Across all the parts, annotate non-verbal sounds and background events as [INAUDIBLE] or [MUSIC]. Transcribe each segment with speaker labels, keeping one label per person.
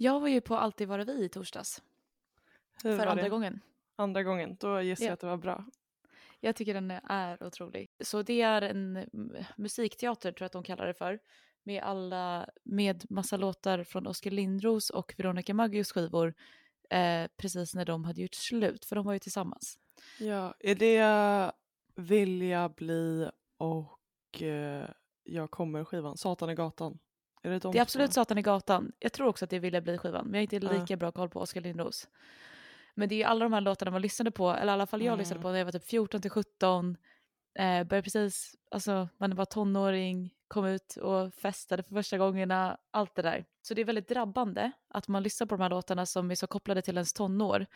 Speaker 1: Jag var ju på Alltid vara vi i torsdags.
Speaker 2: Hur
Speaker 1: för andra
Speaker 2: det?
Speaker 1: gången.
Speaker 2: Andra gången, då gissar
Speaker 1: Ja.
Speaker 2: jag att det var bra.
Speaker 1: Jag tycker den är otrolig. Så det är en mm, musikteater tror jag att de kallar det för. Med alla, med massa låtar från Oskar Lindros och Veronica Maggios skivor. Eh, precis när de hade gjort slut, för de var ju tillsammans.
Speaker 2: Ja, är det Vilja bli och eh, Jag kommer skivan? Satan i gatan? Är det de
Speaker 1: Det är absolut? Satan i gatan. Jag tror också att det ville bli skivan, men jag har inte lika bra koll på Oskar Lindros. Men det är ju alla de här låtarna man lyssnade på, eller i alla fall jag
Speaker 2: Mm.
Speaker 1: lyssnade på när jag var typ 14 till 17. Eh, började precis, alltså man var tonåring, kom ut och festade för första gångerna, allt det där. Så det är väldigt drabbande att man lyssnar på de här låtarna som är så kopplade till ens tonår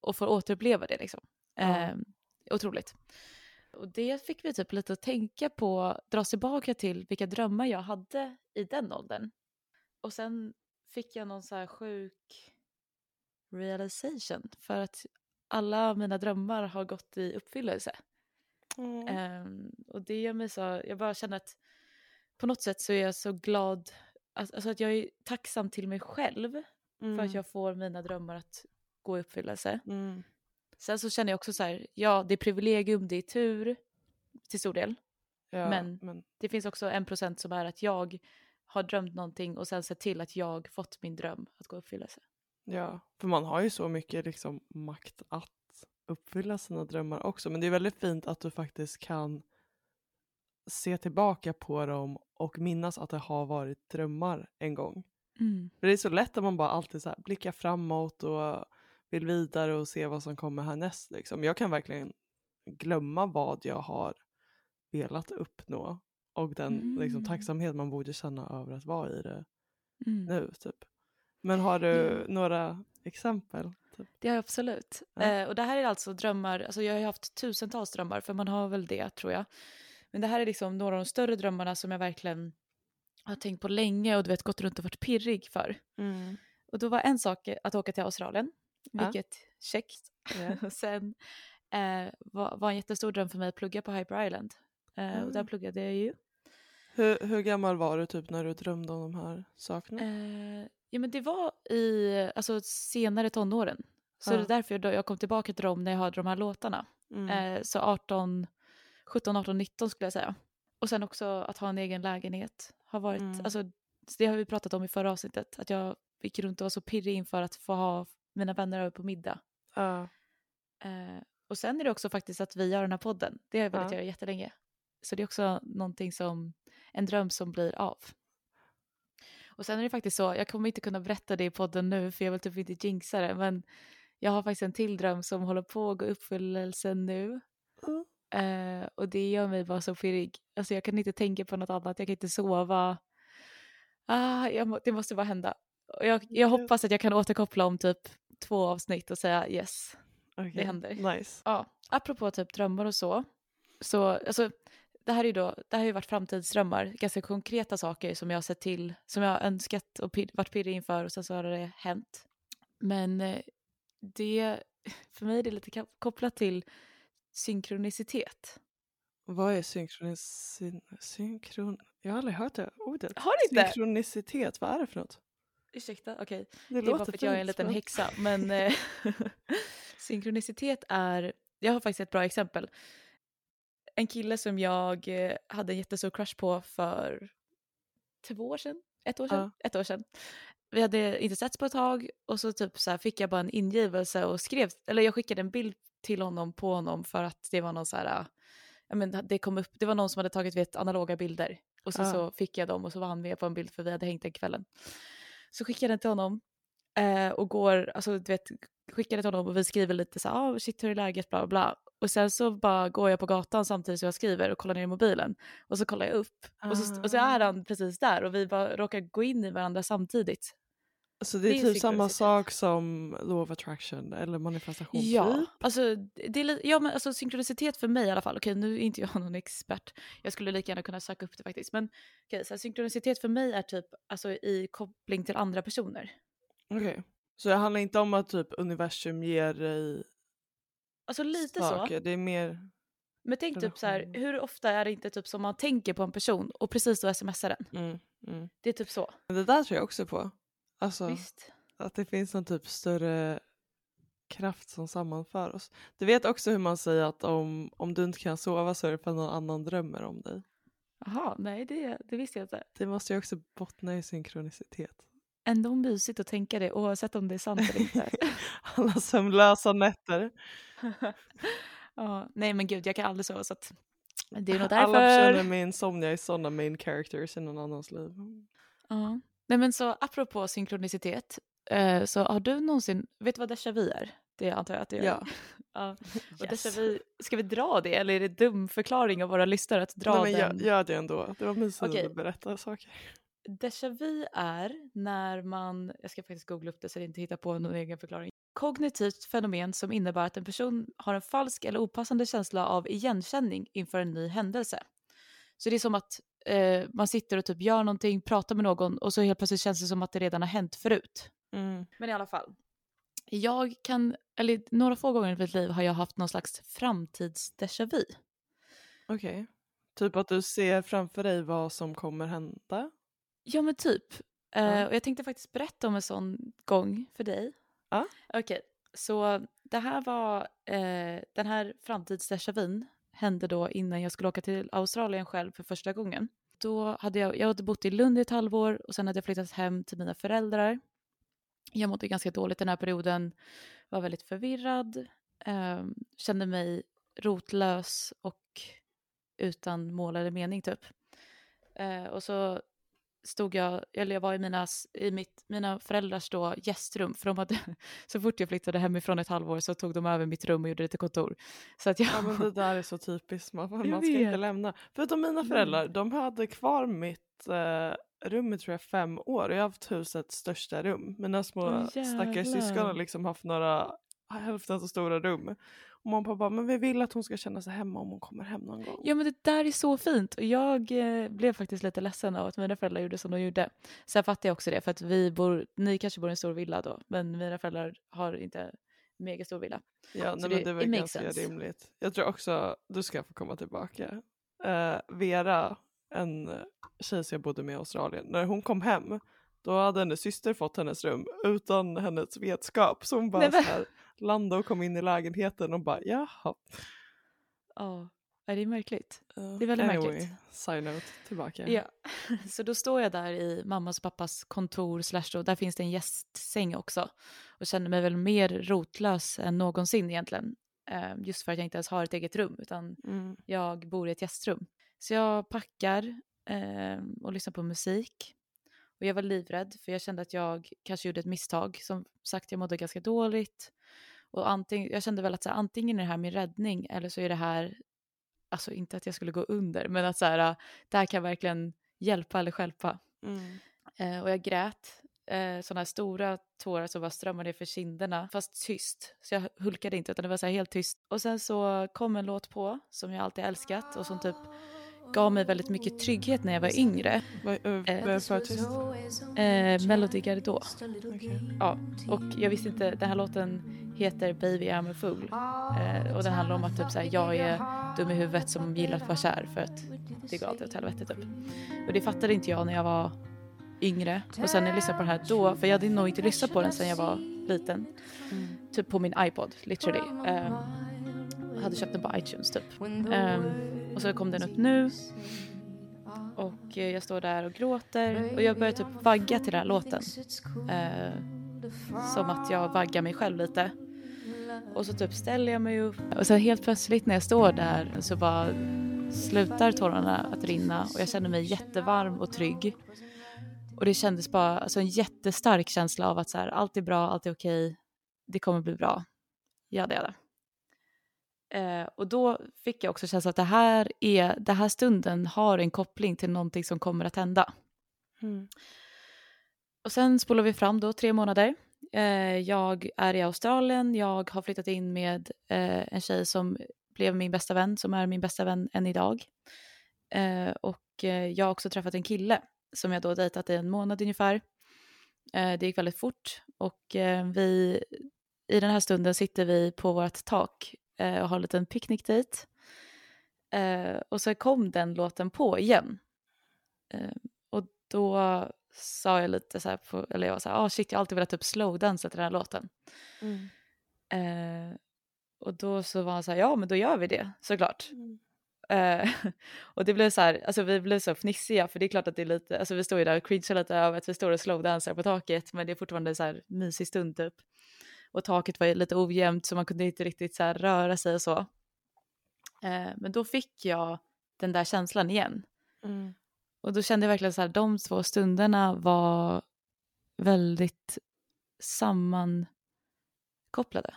Speaker 1: och får återuppleva det liksom. Eh, otroligt. Och det fick vi typ lite att tänka på, dra oss tillbaka till vilka drömmar jag hade i den åldern. Och sen fick jag någon så här sjuk realization för att alla mina drömmar har gått i uppfyllelse.
Speaker 2: Mm.
Speaker 1: Ehm, och det gör mig så, jag bara känner att på något sätt så är jag så glad, att- alltså att jag är tacksam till mig själv för
Speaker 2: Mm.
Speaker 1: att jag får mina drömmar att gå i uppfyllelse.
Speaker 2: Mm.
Speaker 1: Sen så känner jag också så här, ja det är privilegium, det är tur till stor del.
Speaker 2: Ja,
Speaker 1: men-
Speaker 2: men
Speaker 1: Det finns också en procent som är att jag har drömt någonting och sen sett till att jag fått min dröm att gå i uppfyllelse.
Speaker 2: Ja, för man har ju så mycket liksom makt att uppfylla sina drömmar också. Men det är väldigt fint att du faktiskt kan se tillbaka på dem och minnas att det har varit drömmar en gång. För det är så lätt att man bara alltid så blickar framåt och vill vidare och se vad som kommer härnäst. Liksom. Jag kan verkligen glömma vad jag har velat uppnå och den liksom,
Speaker 1: Mm.
Speaker 2: tacksamhet man borde känna över att vara i det
Speaker 1: Mm.
Speaker 2: nu. Typ. Men har du
Speaker 1: Ja.
Speaker 2: några exempel? Typ?
Speaker 1: Det har jag absolut.
Speaker 2: Ja.
Speaker 1: Eh, och det här är alltså drömmar, alltså jag har haft tusentals drömmar för man har väl det tror jag. Men det här är liksom några av de större drömmarna som jag verkligen har tänkt på länge och du vet gått runt och varit pirrig för. Och då var en sak att åka till Australien,
Speaker 2: Ja.
Speaker 1: vilket käckt. [LAUGHS] Och sen eh, var, var en jättestor dröm för mig att plugga på Hyper Island. Eh, Och där
Speaker 2: Mm.
Speaker 1: pluggade jag ju.
Speaker 2: Hur, hur gammal var du typ när du drömde om de här sakerna?
Speaker 1: Eh, ja men det var i alltså, senare tonåren. Så
Speaker 2: Ja.
Speaker 1: det är därför då jag kom tillbaka till dem när jag hörde de här låtarna.
Speaker 2: Mm.
Speaker 1: Eh, så 18, 17, 18, 19 skulle jag säga. Och sen också att ha en egen lägenhet. Har varit,
Speaker 2: Mm.
Speaker 1: alltså, det har vi pratat om i förra avsnittet. Att jag gick runt och var så pirrig inför att få ha mina vänner över på middag.
Speaker 2: Ja.
Speaker 1: Eh, och sen är det också faktiskt att vi gör den här podden. Det har jag velat
Speaker 2: Ja.
Speaker 1: göra jättelänge. Så det är också någonting som, en dröm som blir av. Och sen är det faktiskt så, jag kommer inte kunna berätta det i podden nu för jag vill typ inte jinxa det, men jag har faktiskt en till dröm som håller på att gå uppfyllelse nu.
Speaker 2: Mm.
Speaker 1: Eh, och det gör mig bara så pirrig. Alltså jag kan inte tänka på något annat, jag kan inte sova. Ah, må, det måste bara hända. Och jag, jag hoppas att jag kan återkoppla om typ två avsnitt och säga yes,
Speaker 2: Okej,
Speaker 1: det händer.
Speaker 2: Nice.
Speaker 1: Ja, apropå typ drömmar och så. Så alltså, det här är ju då, det här har ju varit framtidsdrömmar, ganska konkreta saker som jag har sett till, som jag har önskat och pir, varit pirrig inför och sen så har det hänt. Men eh, det, för mig är det lite kopplat till synkronicitet.
Speaker 2: Vad är synkronicin... Synkron... Jag har aldrig hört det ordet.
Speaker 1: Har du inte?
Speaker 2: Synkronicitet, vad är det för något?
Speaker 1: Ursäkta, okej.
Speaker 2: Det,
Speaker 1: Det är bara för att jag är en liten häxa. Men [LAUGHS] eh, [LAUGHS] synkronicitet är, jag har faktiskt ett bra exempel. En kille som jag eh, hade en jättestor crush på för två år sedan, ett år sedan,
Speaker 2: Ja.
Speaker 1: ett år sedan. Vi hade inte setts på ett tag och så typ så fick jag bara en ingivelse och skrev, eller jag skickade en bild till honom på honom för att det var någon så här, ja men det kom upp, det var någon som hade tagit vet, analoga bilder och så,
Speaker 2: Ja.
Speaker 1: så fick jag dem och så var han med på en bild för vi hade hängt den kvällen. Så skickade jag den till honom eh, och går, alltså du vet, skickade till honom och vi skriver lite så här, ah, shit hur är läget, bla bla. Och sen så bara går jag på gatan samtidigt som jag skriver och kollar ner i mobilen. Och så kollar jag upp och, så, och så
Speaker 2: Ah.
Speaker 1: är han precis där och vi bara råkar gå in i varandra samtidigt.
Speaker 2: Så det är,
Speaker 1: det är
Speaker 2: typ samma sak som law of attraction eller manifestation
Speaker 1: Ja,
Speaker 2: typ?
Speaker 1: alltså, det är, ja men alltså synkronicitet för mig i alla fall, okej nu är inte jag [LAUGHS] någon expert, jag skulle lika gärna kunna söka upp det faktiskt, men okej, så här, synkronicitet för mig är typ alltså, i koppling till andra personer.
Speaker 2: Okej. Så det handlar inte om att typ universum ger dig
Speaker 1: Alltså lite
Speaker 2: saker,
Speaker 1: så,
Speaker 2: det är mer...
Speaker 1: men tänk typ så här,
Speaker 2: relation.
Speaker 1: hur ofta är det inte typ som man tänker på en person och precis då smsar den?
Speaker 2: Mm, mm.
Speaker 1: Det är typ så.
Speaker 2: Men det där tror jag också på. Alltså,
Speaker 1: Visst.
Speaker 2: att det finns en typ större kraft som sammanför oss. Du vet också hur man säger att om, om du inte kan sova så är det för att någon annan drömmer om dig.
Speaker 1: Jaha, nej det, det visste jag inte.
Speaker 2: Det måste ju också bottna i synkronicitet.
Speaker 1: Ändå mysigt att tänka det oavsett om det är sant eller inte. [LAUGHS]
Speaker 2: Alla sömnlösa nätter. [LAUGHS]
Speaker 1: ja, nej men gud, jag kan aldrig sova så att det är nog därför.
Speaker 2: Alla personer med insomnia är sådana main characters i någon annans liv.
Speaker 1: Ja. Nej men så apropå synkronicitet, eh, så har du någonsin, vet du vad déjà vu är? Det antar jag att du gör.
Speaker 2: Ja. [LAUGHS]
Speaker 1: ja. [LAUGHS] Och
Speaker 2: Yes.
Speaker 1: déjà vu, ska vi dra det eller är det dum förklaring av våra lyssnare att dra
Speaker 2: Nej, men gör,
Speaker 1: den?
Speaker 2: gör det ändå. Det var mysigt
Speaker 1: Okej.
Speaker 2: att du berättade saker.
Speaker 1: Déjà vu är när man, jag ska faktiskt googla upp det så att jag inte hittar på någon egen förklaring. Kognitivt fenomen som innebär att en person har en falsk eller opassande känsla av igenkänning inför en ny händelse. Så det är som att eh, man sitter och typ gör någonting, pratar med någon och så helt plötsligt känns det som att det redan har hänt förut.
Speaker 2: Mm.
Speaker 1: Men i alla fall. Jag kan, eller några få gånger i mitt liv har jag haft någon slags framtids-déjà vu.
Speaker 2: Okej. Typ att du ser framför dig vad som kommer hända.
Speaker 1: Ja men typ. Eh,
Speaker 2: Ja.
Speaker 1: och jag tänkte faktiskt berätta om en sån gång för dig.
Speaker 2: Ja.
Speaker 1: Okej, så det här var, eh, den här framtids vun hände då innan jag skulle åka till Australien själv för första gången. Då hade jag, jag hade bott i Lund i ett halvår och sen hade jag flyttat hem till mina föräldrar. Jag mådde ganska dåligt den här perioden, var väldigt förvirrad, eh, kände mig rotlös och utan mål eller mening typ. Eh, och så stod jag, eller jag var i, mina, i mitt, mina föräldrars då gästrum, för de hade, [LAUGHS] så fort jag flyttade hemifrån ett halvår så tog de över mitt rum och gjorde det till kontor. Så att jag,
Speaker 2: Ja men det där är så typiskt, man, [LAUGHS] man ska inte lämna. Förutom mina föräldrar, de hade kvar mitt eh, rum i tror jag fem år och jag har haft husets största rum. Mina små
Speaker 1: Åh,
Speaker 2: stackars syskon har liksom haft några hälften så stora rum. Och mamma och pappa bara, men vi vill att hon ska känna sig hemma om hon kommer hem någon gång.
Speaker 1: ja men det där är så fint och jag eh, blev faktiskt lite ledsen av att mina föräldrar gjorde som de gjorde. Sen fattar jag också det för att vi bor, ni kanske bor i en stor villa då, men mina föräldrar har inte mega stor villa.
Speaker 2: Ja, nej,
Speaker 1: det-
Speaker 2: men det var ganska
Speaker 1: sense.
Speaker 2: rimligt. Jag tror också du ska få komma tillbaka. Eh, Vera, en tjej som jag bodde med i Australien, när hon kom hem då hade hennes syster fått hennes rum utan hennes vetskap. Så hon bara
Speaker 1: Nej, men-
Speaker 2: så här, landade och kom in i lägenheten och bara jaha.
Speaker 1: Ja, är det är märkligt.
Speaker 2: Uh,
Speaker 1: Det är väldigt
Speaker 2: anyway,
Speaker 1: märkligt.
Speaker 2: Side note, tillbaka.
Speaker 1: Ja, [LAUGHS] så då står jag där i mammas och pappas kontor, slash där finns det en gästsäng också. Och känner mig väl mer rotlös än någonsin egentligen. Eh, just för att jag inte ens har ett eget rum, utan
Speaker 2: Mm.
Speaker 1: jag bor i ett gästrum. Så jag packar eh, och lyssnar på musik. Och jag var livrädd, för jag kände att jag kanske gjorde ett misstag. Som sagt, jag mådde ganska dåligt. Och antingen, jag kände väl att så här, antingen är det här min räddning, eller så är det här alltså inte att jag skulle gå under, men att så här, det här kan verkligen hjälpa eller stjälpa.
Speaker 2: Mm.
Speaker 1: Eh, och jag grät, eh, sådana här stora tårar som bara strömmade för kinderna, fast tyst. Så jag hulkade inte, utan det var så helt tyst. Och sen så kom en låt på som jag alltid älskat och som typ gav mig väldigt mycket trygghet när jag var yngre.
Speaker 2: Vad uh, för artist?
Speaker 1: Eh, Melody Gardot.
Speaker 2: Okej.
Speaker 1: Ja, och jag visste inte, den här låten heter Baby I'm a fool. Eh, och den handlar om att typ så här, jag är dum i huvudet som gillar att vara kär för att det går alltid åt helvete typ. Och det fattade inte jag när jag var yngre. Och sen när jag lyssnade på den här då, för jag hade nog inte lyssnat på den sen jag var liten.
Speaker 2: Mm.
Speaker 1: Typ på min iPod, literally. Eh, jag hade köpt den på iTunes typ. Ehm, och så kom den upp nu. Och eh, jag står där och gråter och jag börjar typ vagga till den här låten. Eh, som att jag vaggar mig själv lite. Och så typ ställer jag mig upp och sen helt plötsligt när jag står där så bara slutar tårarna att rinna och jag känner mig jättevarm och trygg. Och det kändes bara, alltså en jättestark känsla av att så här, allt är bra, allt är okej, det kommer bli bra. Jada jada. Eh, och då fick jag också känslan att det här, är, det här stunden har en koppling till någonting som kommer att hända.
Speaker 2: Mm.
Speaker 1: Och sen spolar vi fram då tre månader. Eh, jag är i Australien, jag har flyttat in med eh, en tjej som blev min bästa vän, som är min bästa vän än idag. Eh, och eh, jag har också träffat en kille som jag då dejtat i en månad ungefär. Eh, det gick väldigt fort och vi, i den här stunden sitter vi på vårt tak eh, och har en liten picknickdejt. Eh, och så kom den låten på igen. Eh, och då sa jag lite så här, på, eller jag var så här, oh shit jag har alltid velat typ slowdansa till den här låten.
Speaker 2: Mm.
Speaker 1: Eh, och då så var han så här, ja men då gör vi det såklart.
Speaker 2: Mm.
Speaker 1: Eh, [LAUGHS] och det blev så här, alltså vi blev så fnissiga för det är klart att det är lite, alltså vi står ju där och cringear lite över att vi står och slowdansar på taket men det är fortfarande så här mysig stund typ. Och taket var lite ojämnt så man kunde inte riktigt så röra sig och så. Eh, men då fick jag den där känslan igen.
Speaker 2: Mm.
Speaker 1: Och då kände jag verkligen så här, de två stunderna var väldigt sammankopplade.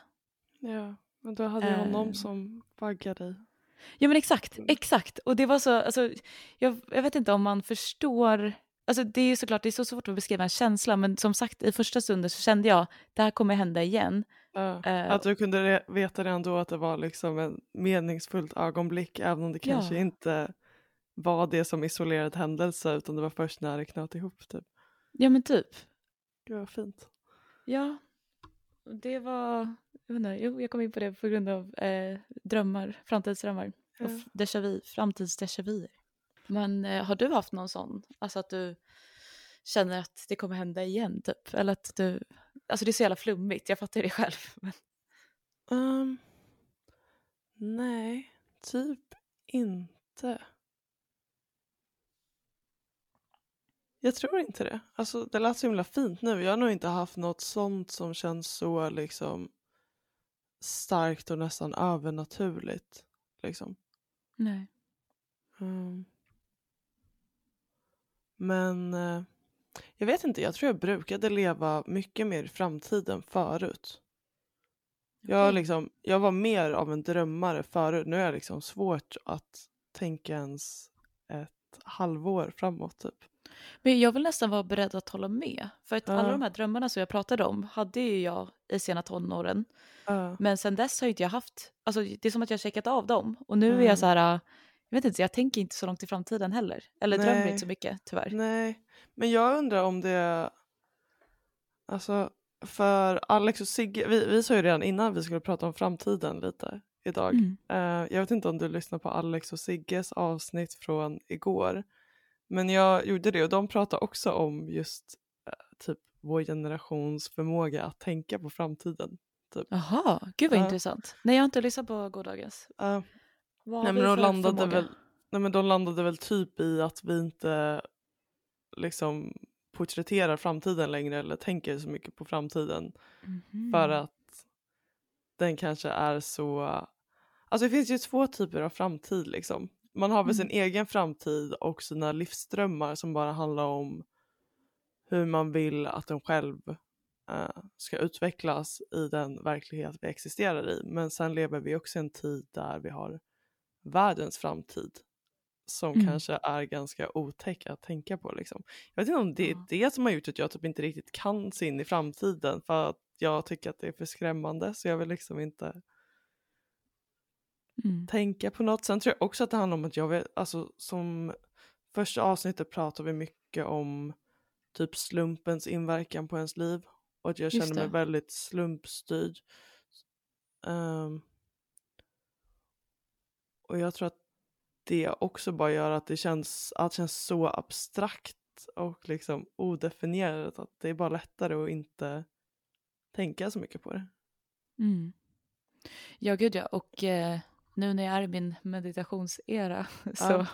Speaker 2: Ja, men du hade ju honom
Speaker 1: Eh.
Speaker 2: som vaggade dig.
Speaker 1: Ja men exakt,
Speaker 2: Mm.
Speaker 1: exakt. Och det var så, alltså, jag, jag vet inte om man förstår, alltså det är ju såklart det är så svårt att beskriva en känsla men som sagt i första stunden så kände jag det här kommer hända igen.
Speaker 2: Ja,
Speaker 1: Eh,
Speaker 2: att du kunde veta redan då att det var liksom en meningsfullt ögonblick även om det
Speaker 1: Ja.
Speaker 2: kanske inte var det som isolerad händelse utan det var först när det knöt ihop typ.
Speaker 1: Ja men typ.
Speaker 2: Gud vad fint.
Speaker 1: Ja, det var, jag inte, jo jag kom in på det på grund av eh, drömmar, framtidsdrömmar.
Speaker 2: Ja.
Speaker 1: Och déjà vu, framtids-déjà vuer. Men eh, har du haft någon sån, alltså att du känner att det kommer hända igen typ? Eller att du, alltså det är så jävla flummigt, jag fattar det själv. [LAUGHS] Men,
Speaker 2: Ehm, nej, typ inte. Jag tror inte det. Alltså det lät så himla fint nu. Jag har nog inte haft något sånt som känns så liksom starkt och nästan övernaturligt. Liksom.
Speaker 1: nej.
Speaker 2: Ehm. Men eh, jag vet inte, jag tror jag brukade leva mycket mer i framtiden förut. Jag, liksom, jag var mer av en drömmare förut. Nu är det liksom svårt att tänka ens ett halvår framåt typ.
Speaker 1: Men jag vill nästan vara beredd att hålla med. För att alla
Speaker 2: Ja.
Speaker 1: de här drömmarna som jag pratade om hade ju jag i sena tonåren. Men sen dess har inte jag haft, alltså det är som att jag har checkat av dem. Och nu är
Speaker 2: Mm.
Speaker 1: jag så här, äh, jag vet inte, jag tänker inte så långt i framtiden heller. Eller drömmer
Speaker 2: Nej.
Speaker 1: inte så mycket tyvärr.
Speaker 2: Nej, men jag undrar om det... Alltså, för Alex och Sigge, vi, vi sa ju redan innan vi skulle prata om framtiden lite idag.
Speaker 1: Mm.
Speaker 2: Eh, jag vet inte om du lyssnar på Alex och Sigges avsnitt från igår. Men jag gjorde det och de pratade också om just eh, typ vår generations förmåga att tänka på framtiden.
Speaker 1: Jaha, gud vad
Speaker 2: Ja.
Speaker 1: intressant. Nej jag har inte lyssnat på gårdagens. Vad
Speaker 2: Nej, men de landade
Speaker 1: förmåga?
Speaker 2: väl- nej men de landade väl typ i att vi inte liksom porträtterar framtiden längre eller tänker så mycket på framtiden
Speaker 1: Mhm.
Speaker 2: för att den kanske är så... Alltså det finns ju två typer av framtid liksom. Man har väl sin egen framtid och sina livsdrömmar som bara handlar om hur man vill att en själv eh, ska utvecklas i den verklighet vi existerar i. Men sen lever vi också i en tid där vi har världens framtid som
Speaker 1: Mm.
Speaker 2: kanske är ganska otäck att tänka på. Liksom. Jag vet inte om det är
Speaker 1: Ja.
Speaker 2: det som har gjort att jag typ inte riktigt kan se in i framtiden för att jag tycker att det är för skrämmande så jag vill liksom inte
Speaker 1: Mm.
Speaker 2: tänka på något. Sen tror jag också att det handlar om att jag vet, alltså som första avsnittet pratar vi mycket om typ slumpens inverkan på ens liv och att jag
Speaker 1: Just
Speaker 2: känner mig
Speaker 1: det.
Speaker 2: väldigt slumpstyrd. Ehm, och jag tror att det också bara gör att det känns, allt känns så abstrakt och liksom odefinierat att det är bara lättare att inte tänka så mycket på det.
Speaker 1: Mm. Ja gud ja, och eh, nu när jag är i min meditationsera [LAUGHS] så
Speaker 2: Ja.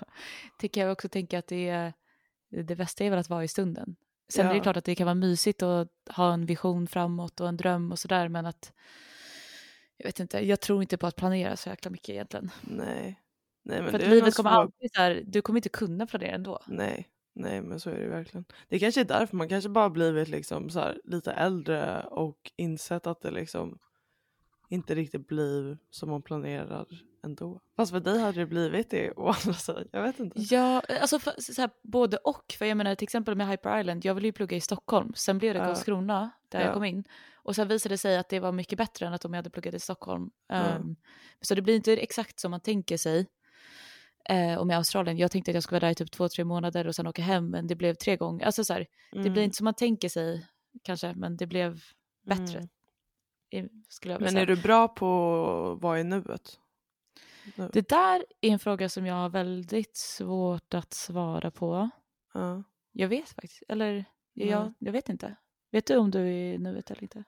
Speaker 1: tycker jag också tänka att det är det bästa är väl att vara i stunden. Sen är det
Speaker 2: Ja.
Speaker 1: klart att det kan vara mysigt att ha en vision framåt och en dröm och sådär men att jag vet inte, jag tror inte på att planera så jäkla mycket egentligen.
Speaker 2: Nej. Nej men
Speaker 1: För att livet kommer
Speaker 2: svårt.
Speaker 1: alltid så här, du kommer inte kunna planera ändå.
Speaker 2: Nej, nej men så är det verkligen. Det kanske är därför man kanske bara blivit liksom så här lite äldre och insett att det liksom inte riktigt blir som man planerar ändå. Fast för dig hade det blivit det å andra sidan. Jag vet inte.
Speaker 1: Ja, alltså för, så här, både och. För jag menar till exempel med Hyper Island, jag ville ju plugga i Stockholm. Sen blev det
Speaker 2: Ja.
Speaker 1: Karlskrona där
Speaker 2: Ja.
Speaker 1: jag kom in. Och sen visade det sig att det var mycket bättre än att om jag hade pluggat i Stockholm.
Speaker 2: Ja.
Speaker 1: Ehm, så det blir inte exakt som man tänker sig. Uh, och med Australien, jag tänkte att jag skulle vara där i typ två, tre månader och sen åka hem. Men det blev tre gånger. Alltså så här, det blir
Speaker 2: Mm,
Speaker 1: inte som man tänker sig kanske, men det blev bättre.
Speaker 2: mm. Men är du bra på att vara i nuet?
Speaker 1: Det där är en fråga som jag har väldigt svårt att svara på.
Speaker 2: Ja.
Speaker 1: Jag vet faktiskt, eller Jag,
Speaker 2: Nej.
Speaker 1: jag vet inte. Vet du om du är i nuet eller inte?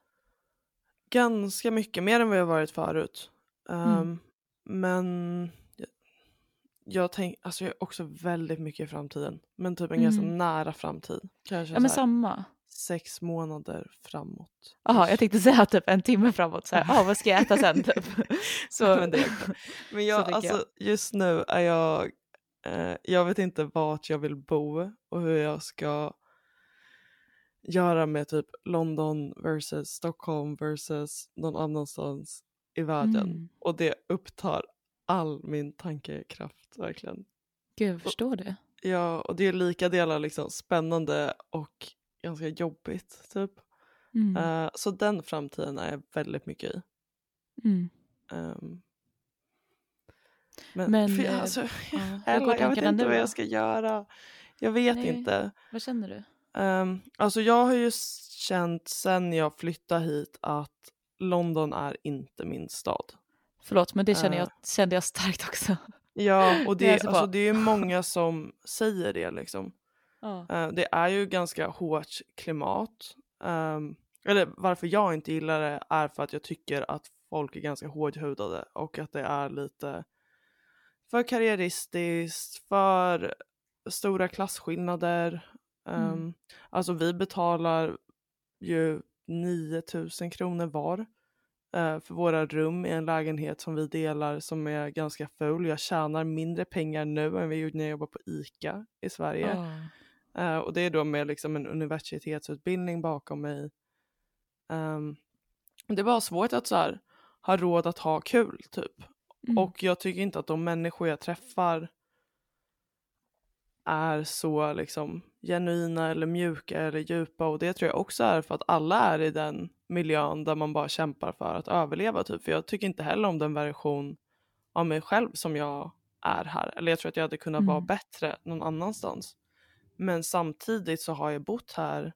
Speaker 2: Ganska mycket, mer än vad jag varit förut.
Speaker 1: Mm.
Speaker 2: Um, Men jag, jag tänker, alltså jag är också väldigt mycket i framtiden. Men typ en ganska
Speaker 1: Mm.
Speaker 2: nära framtid. Kanske
Speaker 1: Ja men samma.
Speaker 2: Sex månader framåt.
Speaker 1: Jaha, jag tänkte säga typ en timme framåt. Så här, ah, vad ska jag äta sen? [LAUGHS] Typ. Så,
Speaker 2: Men det Men jag, alltså, just nu är jag, eh, jag vet inte vart jag vill bo och hur jag ska göra med typ London versus Stockholm versus någon annanstans i världen.
Speaker 1: Mm.
Speaker 2: Och det upptar all min tankekraft verkligen.
Speaker 1: Gud, jag förstår det.
Speaker 2: Ja, och det är lika delar liksom spännande och ganska jobbigt typ.
Speaker 1: Mm.
Speaker 2: Eh, så den framtiden är jag väldigt mycket i.
Speaker 1: Mm.
Speaker 2: Ehm, men
Speaker 1: Men,
Speaker 2: för,
Speaker 1: eh,
Speaker 2: alltså,
Speaker 1: Ja, [LAUGHS] hur
Speaker 2: Ella, jag vet inte vad jag ska göra. Jag vet
Speaker 1: Nej.
Speaker 2: inte.
Speaker 1: Vad känner du?
Speaker 2: Um, alltså jag har ju känt sen jag flyttade hit att London är inte min stad.
Speaker 1: Förlåt, men det känner
Speaker 2: Eh.
Speaker 1: jag, kände jag starkt också.
Speaker 2: Ja, och [LAUGHS]
Speaker 1: Det är
Speaker 2: det,
Speaker 1: alltså
Speaker 2: alltså,
Speaker 1: på.
Speaker 2: det är många som säger det liksom. Eh, det är ju ganska hårt klimat. Ehm, eller varför jag inte gillar det är för att jag tycker att folk är ganska hårdhudade och att det är lite för karriäristiskt, för stora klasskillnader. Um,
Speaker 1: Mm.
Speaker 2: Alltså vi betalar ju 9000 kronor var eh, för våra rum i en lägenhet som vi delar som är ganska full. Jag tjänar mindre pengar nu än jag gjorde när jag jobbade på ICA i Sverige.
Speaker 1: Ja.
Speaker 2: Eh, och det är då med liksom en universitetsutbildning bakom mig. Ehm, det bara svårt att så här, ha råd att ha kul typ.
Speaker 1: Mm.
Speaker 2: Och jag tycker inte att de människor jag träffar är så liksom genuina eller mjuka eller djupa och det tror jag också är för att alla är i den miljön där man bara kämpar för att överleva typ. För jag tycker inte heller om den version av mig själv som jag är här. Eller jag tror att jag hade kunnat vara
Speaker 1: Mm.
Speaker 2: bättre någon annanstans. Men samtidigt så har jag bott här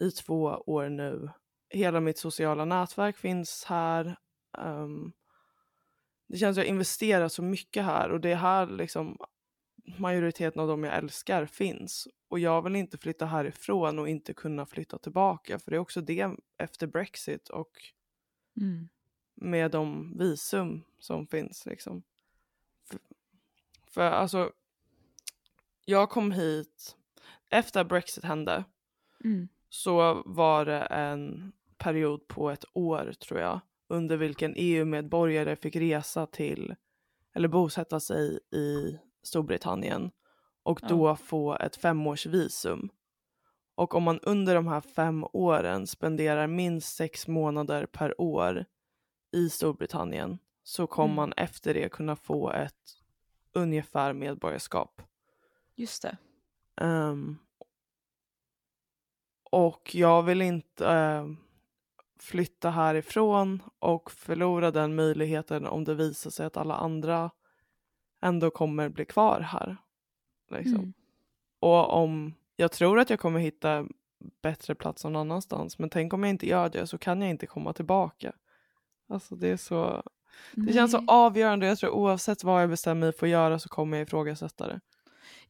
Speaker 2: i två år nu. Hela mitt sociala nätverk finns här. Ehm, det känns som jag investerar så mycket här och det är här liksom majoriteten av dem jag älskar finns. Och jag vill inte flytta härifrån och inte kunna flytta tillbaka för det är också det efter Brexit och
Speaker 1: Mm.
Speaker 2: med de visum som finns liksom. För, för alltså, jag kom hit efter Brexit hände
Speaker 1: Mm.
Speaker 2: så var det en period på ett år tror jag under vilken EU-medborgare fick resa till eller bosätta sig i Storbritannien och
Speaker 1: Ja.
Speaker 2: då få ett femårsvisum. Och om man under de här fem åren spenderar minst sex månader per år i Storbritannien så kommer
Speaker 1: Mm.
Speaker 2: man efter det kunna få ett ungefär medborgarskap.
Speaker 1: Just det.
Speaker 2: Ehm, och jag vill inte ehm, flytta härifrån och förlora den möjligheten om det visar sig att alla andra ändå kommer bli kvar här. Liksom.
Speaker 1: Mm.
Speaker 2: Och om jag tror att jag kommer hitta bättre plats någon annanstans men tänk om jag inte gör det så kan jag inte komma tillbaka. Alltså det är så, det känns så
Speaker 1: Nej.
Speaker 2: avgörande. Jag tror oavsett vad jag bestämmer mig för att göra så kommer jag ifrågasätta det.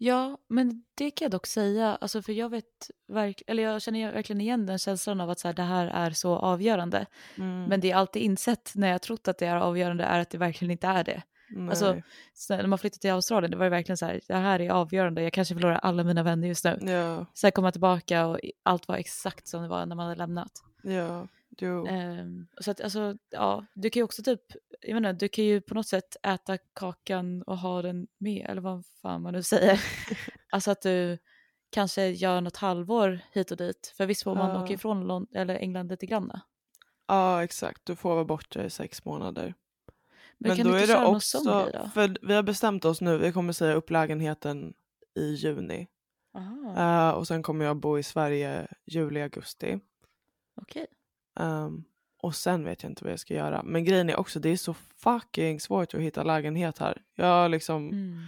Speaker 1: Ja, men det kan jag dock säga, alltså för jag vet, verk- eller jag känner verkligen igen den känslan av att så här, det här är så avgörande.
Speaker 2: Mm.
Speaker 1: Men det jag alltid insett när jag trott att det är avgörande är att det verkligen inte är det. alltså,
Speaker 2: Nej.
Speaker 1: När man flyttade till Australien, det var det verkligen så här, det här är avgörande, jag kanske förlorar alla mina vänner just nu.
Speaker 2: Ja,
Speaker 1: Sen komma tillbaka och allt var exakt som det var när man hade lämnat.
Speaker 2: ja, jo.
Speaker 1: Ehm, så att alltså, ja, du kan ju också typ, jag menar, du kan ju på något sätt äta kakan och ha den med, eller vad fan man nu säger. [LAUGHS] alltså att du kanske gör något halvår hit och dit, för visst får man
Speaker 2: Ja.
Speaker 1: åka ifrån Lond- eller England lite grann.
Speaker 2: Ja, exakt. Du får vara borta i sex månader.
Speaker 1: Men, kan du inte sån grej då?
Speaker 2: för vi har bestämt oss nu, vi kommer säga upp lägenheten i juni. Eh, och sen kommer jag bo i Sverige juli, augusti.
Speaker 1: okej.
Speaker 2: Ehm, och sen vet jag inte vad jag ska göra. Men grejen är också, det är så fucking svårt att hitta lägenhet här. Jag har liksom
Speaker 1: Mm.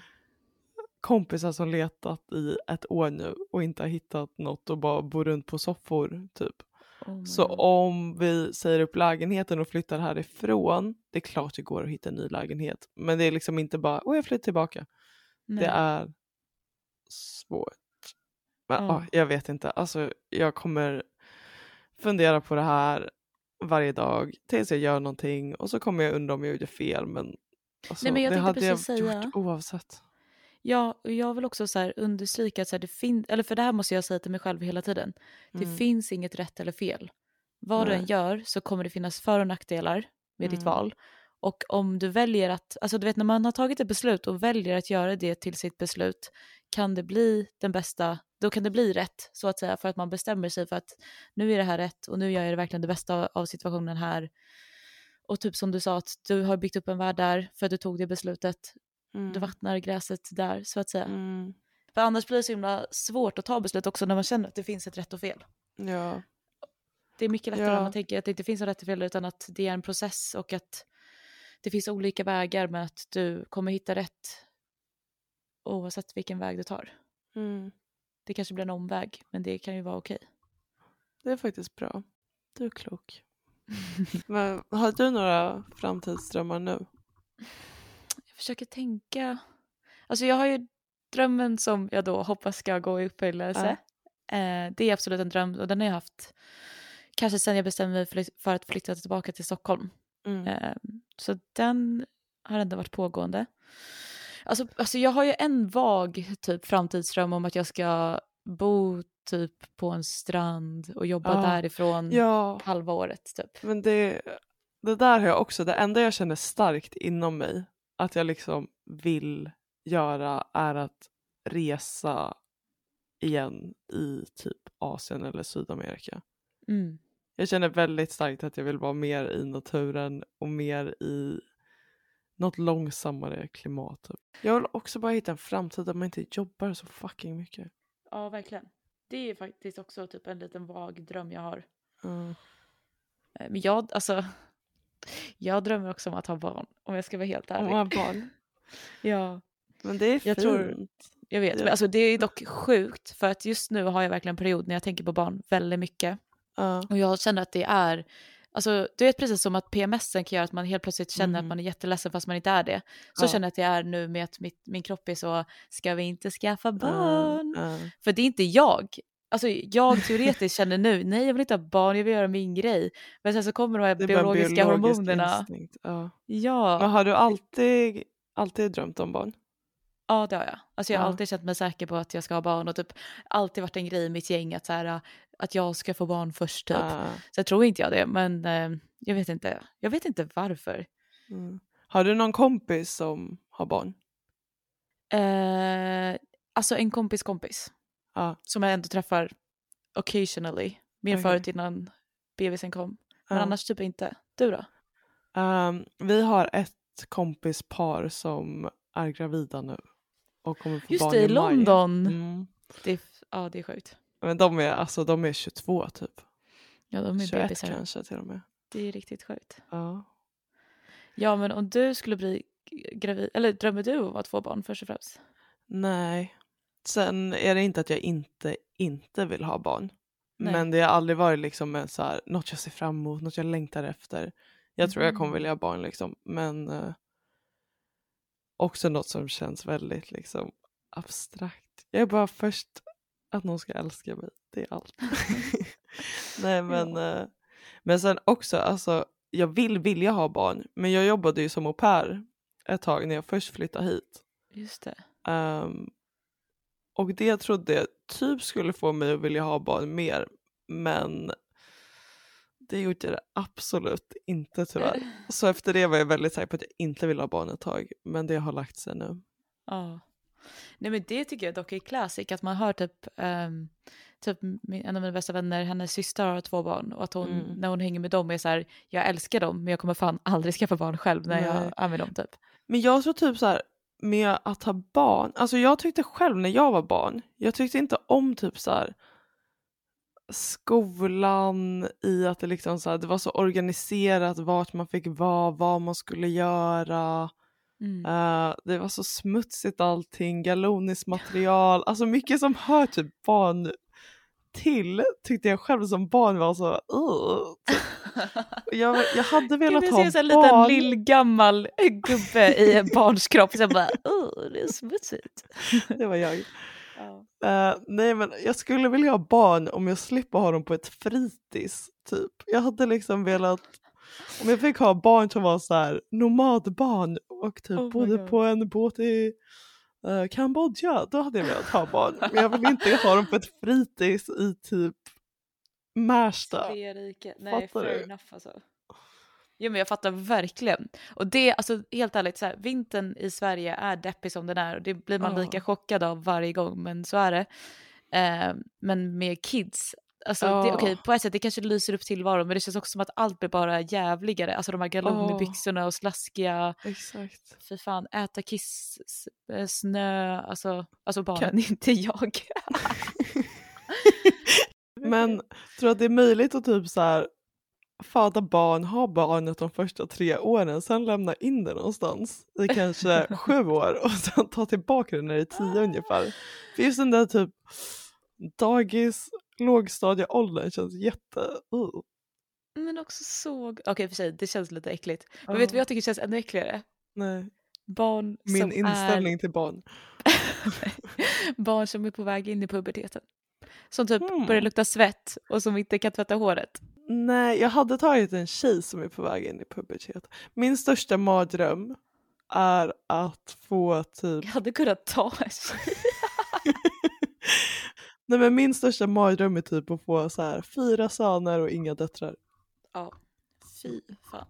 Speaker 2: kompisar som letat i ett år nu och inte har hittat något och bara bor runt på soffor typ.
Speaker 1: Oh
Speaker 2: Så
Speaker 1: God.
Speaker 2: om vi säger upp lägenheten och flyttar härifrån, det är klart det går att hitta en ny lägenhet. Men det är liksom inte bara, åh jag flyttar tillbaka.
Speaker 1: Nej.
Speaker 2: Det är svårt. Men
Speaker 1: Ja.
Speaker 2: ja, jag vet inte, alltså jag kommer fundera på det här varje dag tills jag gör någonting och så kommer jag undra om jag gjorde fel men, alltså,
Speaker 1: Nej, men jag
Speaker 2: det hade jag
Speaker 1: säga-
Speaker 2: gjort oavsett.
Speaker 1: Ja, och jag vill också så här understryka att så här, det finns, eller för det här måste jag säga till mig själv hela tiden. Det
Speaker 2: Mm.
Speaker 1: finns inget rätt eller fel. Vad du än
Speaker 2: Nej.
Speaker 1: gör så kommer det finnas för och nackdelar med ditt
Speaker 2: Mm.
Speaker 1: val. Och om du väljer att, alltså du vet när man har tagit ett beslut och väljer att göra det till sitt beslut kan det bli den bästa, då kan det bli rätt så att säga för att man bestämmer sig för att nu är det här rätt och nu gör jag det verkligen det bästa av situationen här. Och typ som du sa att du har byggt upp en värld där för att du tog det beslutet. Du
Speaker 2: Mm.
Speaker 1: vattnar gräset där så att säga.
Speaker 2: Mm.
Speaker 1: För annars blir det så himla svårt att ta beslut också när man känner att det finns ett rätt och fel.
Speaker 2: Ja.
Speaker 1: Det är mycket lättare
Speaker 2: Ja.
Speaker 1: om man tänker att det inte finns ett rätt och fel utan att det är en process och att det finns olika vägar men att du kommer hitta rätt oavsett vilken väg du tar.
Speaker 2: Mm.
Speaker 1: Det kanske blir en omväg men det kan ju vara okej.
Speaker 2: Det är faktiskt bra. Du är klok. [LAUGHS] Men har du några framtidsdrömmar nu?
Speaker 1: Jag försöker tänka. Alltså jag har ju drömmen som jag då hoppas ska gå i uppfyllelse. Eh, det är absolut en dröm och den har jag haft kanske sen jag bestämde mig för, för att flytta tillbaka till Stockholm.
Speaker 2: Mm.
Speaker 1: Eh, så den har ändå varit pågående. Alltså, alltså jag har ju en vag typ framtidsdröm om att jag ska bo typ på en strand och jobba
Speaker 2: Ja.
Speaker 1: därifrån
Speaker 2: Ja,
Speaker 1: halva året typ.
Speaker 2: men det, det där har jag också. Det enda jag känner starkt inom mig att jag liksom vill göra är att resa igen i typ Asien eller Sydamerika.
Speaker 1: Mm.
Speaker 2: Jag känner väldigt starkt att jag vill vara mer i naturen och mer i något långsammare klimat. Typ. Jag vill också bara hitta en framtid där man inte jobbar så fucking mycket.
Speaker 1: Ja, verkligen. Det är faktiskt också typ en liten vag dröm jag har.
Speaker 2: Mm.
Speaker 1: Eh, Men jag, alltså, jag drömmer också om att ha barn, om jag ska vara helt
Speaker 2: Om
Speaker 1: ärlig.
Speaker 2: man har barn. [LAUGHS]
Speaker 1: Ja,
Speaker 2: Men det är
Speaker 1: Jag
Speaker 2: fint.
Speaker 1: tror- jag vet.
Speaker 2: Ja.
Speaker 1: Men alltså, det är dock sjukt, för att just nu har jag verkligen en period när jag tänker på barn väldigt mycket.
Speaker 2: Ja.
Speaker 1: Och jag känner att det är, alltså du vet precis som att PMSen kan göra att man helt plötsligt känner
Speaker 2: Mm.
Speaker 1: att man är jätteledsen fast man inte är det. Så
Speaker 2: Ja.
Speaker 1: känner jag att det är nu med att mitt, min kropp är så, ska vi inte skaffa barn?
Speaker 2: Ja.
Speaker 1: För det är inte jag. Alltså jag teoretiskt känner nu, nej jag vill inte ha barn, jag vill göra min grej. Men sen så kommer de här biologiska
Speaker 2: biologisk
Speaker 1: hormonerna.
Speaker 2: instinkt. Ja.
Speaker 1: Ja.
Speaker 2: Men har du alltid, alltid drömt om barn?
Speaker 1: Ja det har jag. Alltså jag har
Speaker 2: Ja.
Speaker 1: alltid känt mig säker på att jag ska ha barn och typ alltid varit en grej i mitt gäng att, så här, att jag ska få barn först typ.
Speaker 2: Ja.
Speaker 1: Så jag tror inte jag det men eh, jag vet inte. Jag vet inte varför.
Speaker 2: Mm. Har du någon kompis som har barn?
Speaker 1: Eh, alltså en kompis kompis
Speaker 2: Ja.
Speaker 1: som jag ändå träffar occasionally. Mer
Speaker 2: Okej.
Speaker 1: förut innan bebisen kom. Men
Speaker 2: Ja.
Speaker 1: annars typ inte. Du då?
Speaker 2: Ehm, vi har ett kompispar som är gravida nu. Och kommer få
Speaker 1: Just
Speaker 2: barn
Speaker 1: det, i
Speaker 2: i.
Speaker 1: London.
Speaker 2: Mm.
Speaker 1: Det ja det är sjukt.
Speaker 2: Men de är, alltså, de är 22 typ.
Speaker 1: Ja de är
Speaker 2: 21
Speaker 1: bebisar.
Speaker 2: kanske till och med.
Speaker 1: Det är riktigt sjukt.
Speaker 2: Ja.
Speaker 1: Ja men om du skulle bli gravid, eller drömmer du om att få barn först och främst?
Speaker 2: Nej. Sen är det inte att jag inte, inte vill ha barn.
Speaker 1: Nej.
Speaker 2: Men det har aldrig varit liksom en så här, något jag ser fram emot, något jag längtar efter. Jag tror jag kommer
Speaker 1: Mm.
Speaker 2: vilja ha barn liksom. Men eh, också något som känns väldigt liksom abstrakt. Jag är bara först att någon ska älska mig. Det är allt. [LAUGHS] [LAUGHS] Nej men, eh, men sen också alltså jag vill vilja ha barn men jag jobbade ju som au pair ett tag när jag först flyttade hit.
Speaker 1: Just det.
Speaker 2: Ehm, och det trodde jag typ skulle få mig att vilja ha barn mer men det gjorde det absolut inte tyvärr. [LAUGHS] Så efter det var jag väldigt säker på att jag inte ville ha barn ett tag men det har lagt sig nu.
Speaker 1: Ja. Nej men det tycker jag dock är classic att man hör typ, ehm, typ en av mina bästa vänner, hennes syster har två barn och att hon
Speaker 2: Mm.
Speaker 1: när hon hänger med dem är så här, jag älskar dem men jag kommer fan aldrig skaffa barn själv när
Speaker 2: Nej.
Speaker 1: jag är med dem typ.
Speaker 2: Men jag tror typ så här med att ha barn, alltså jag tyckte själv när jag var barn, jag tyckte inte om typ så här skolan i att det liksom så här, det var så organiserat vart man fick vara, vad man skulle göra.
Speaker 1: Mm.
Speaker 2: Eh, det var så smutsigt allting, galoniskt material, alltså mycket som hör typ barn till tyckte jag själv som barn var så uh, [LAUGHS] jag, jag hade velat ha barn.
Speaker 1: liten lillgammal gubbe i en barns kropp som bara, oh det är smutsigt. [LAUGHS]
Speaker 2: Det var jag.
Speaker 1: Ja.
Speaker 2: Eh, nej men jag skulle vilja ha barn om jag slipper ha dem på ett fritids typ. Jag hade liksom velat, om jag fick ha barn som var så här nomadbarn och typ
Speaker 1: Oh
Speaker 2: bodde
Speaker 1: God.
Speaker 2: på en båt i eh, Kambodja, då hade jag velat ha barn. Men jag vill inte ha dem på ett fritids i typ Märsta.
Speaker 1: Nej,
Speaker 2: Fattar
Speaker 1: fair
Speaker 2: du?
Speaker 1: enough alltså. Jo men jag fattar verkligen. Och det, alltså helt ärligt, så här, vintern i Sverige är deppig som den är och det blir man
Speaker 2: Ja.
Speaker 1: lika chockad av varje gång, men så är det. Eh, men med kids, alltså det,
Speaker 2: Ja.
Speaker 1: okej på ett sätt det kanske lyser upp tillvaron men det känns också som att allt blir bara jävligare. Alltså de här galonbyxorna och slaskiga,
Speaker 2: Exakt.
Speaker 1: fy fan, äta kiss, eh, snö, alltså, alltså barnen, [LAUGHS] inte jag. [LAUGHS]
Speaker 2: Men tror att det är möjligt att typ så här föda barn, ha barnet de första tre åren, sen lämna in det någonstans i kanske sju [LAUGHS] år och sen ta tillbaka det när det är tio ungefär. För just den där typ dagis, lågstadieåldern känns jätte... Uh.
Speaker 1: Men också så... Okej för sig, det känns lite äckligt. Men vet du vad jag tycker känns ännu äckligare?
Speaker 2: Nej,
Speaker 1: Barn
Speaker 2: min
Speaker 1: som
Speaker 2: inställning till barn.
Speaker 1: är [LAUGHS] barn som är på väg in i puberteten. Som typ
Speaker 2: Hmm.
Speaker 1: börjar lukta svett och som inte kan tvätta håret.
Speaker 2: Nej, jag hade tagit en tjej som är på väg in i pubertet. Min största mardröm är att få typ
Speaker 1: Jag hade kunnat ta en tjej.
Speaker 2: Nej men min största mardröm är typ att få så här fyra söner och inga döttrar.
Speaker 1: Ja, fy fan.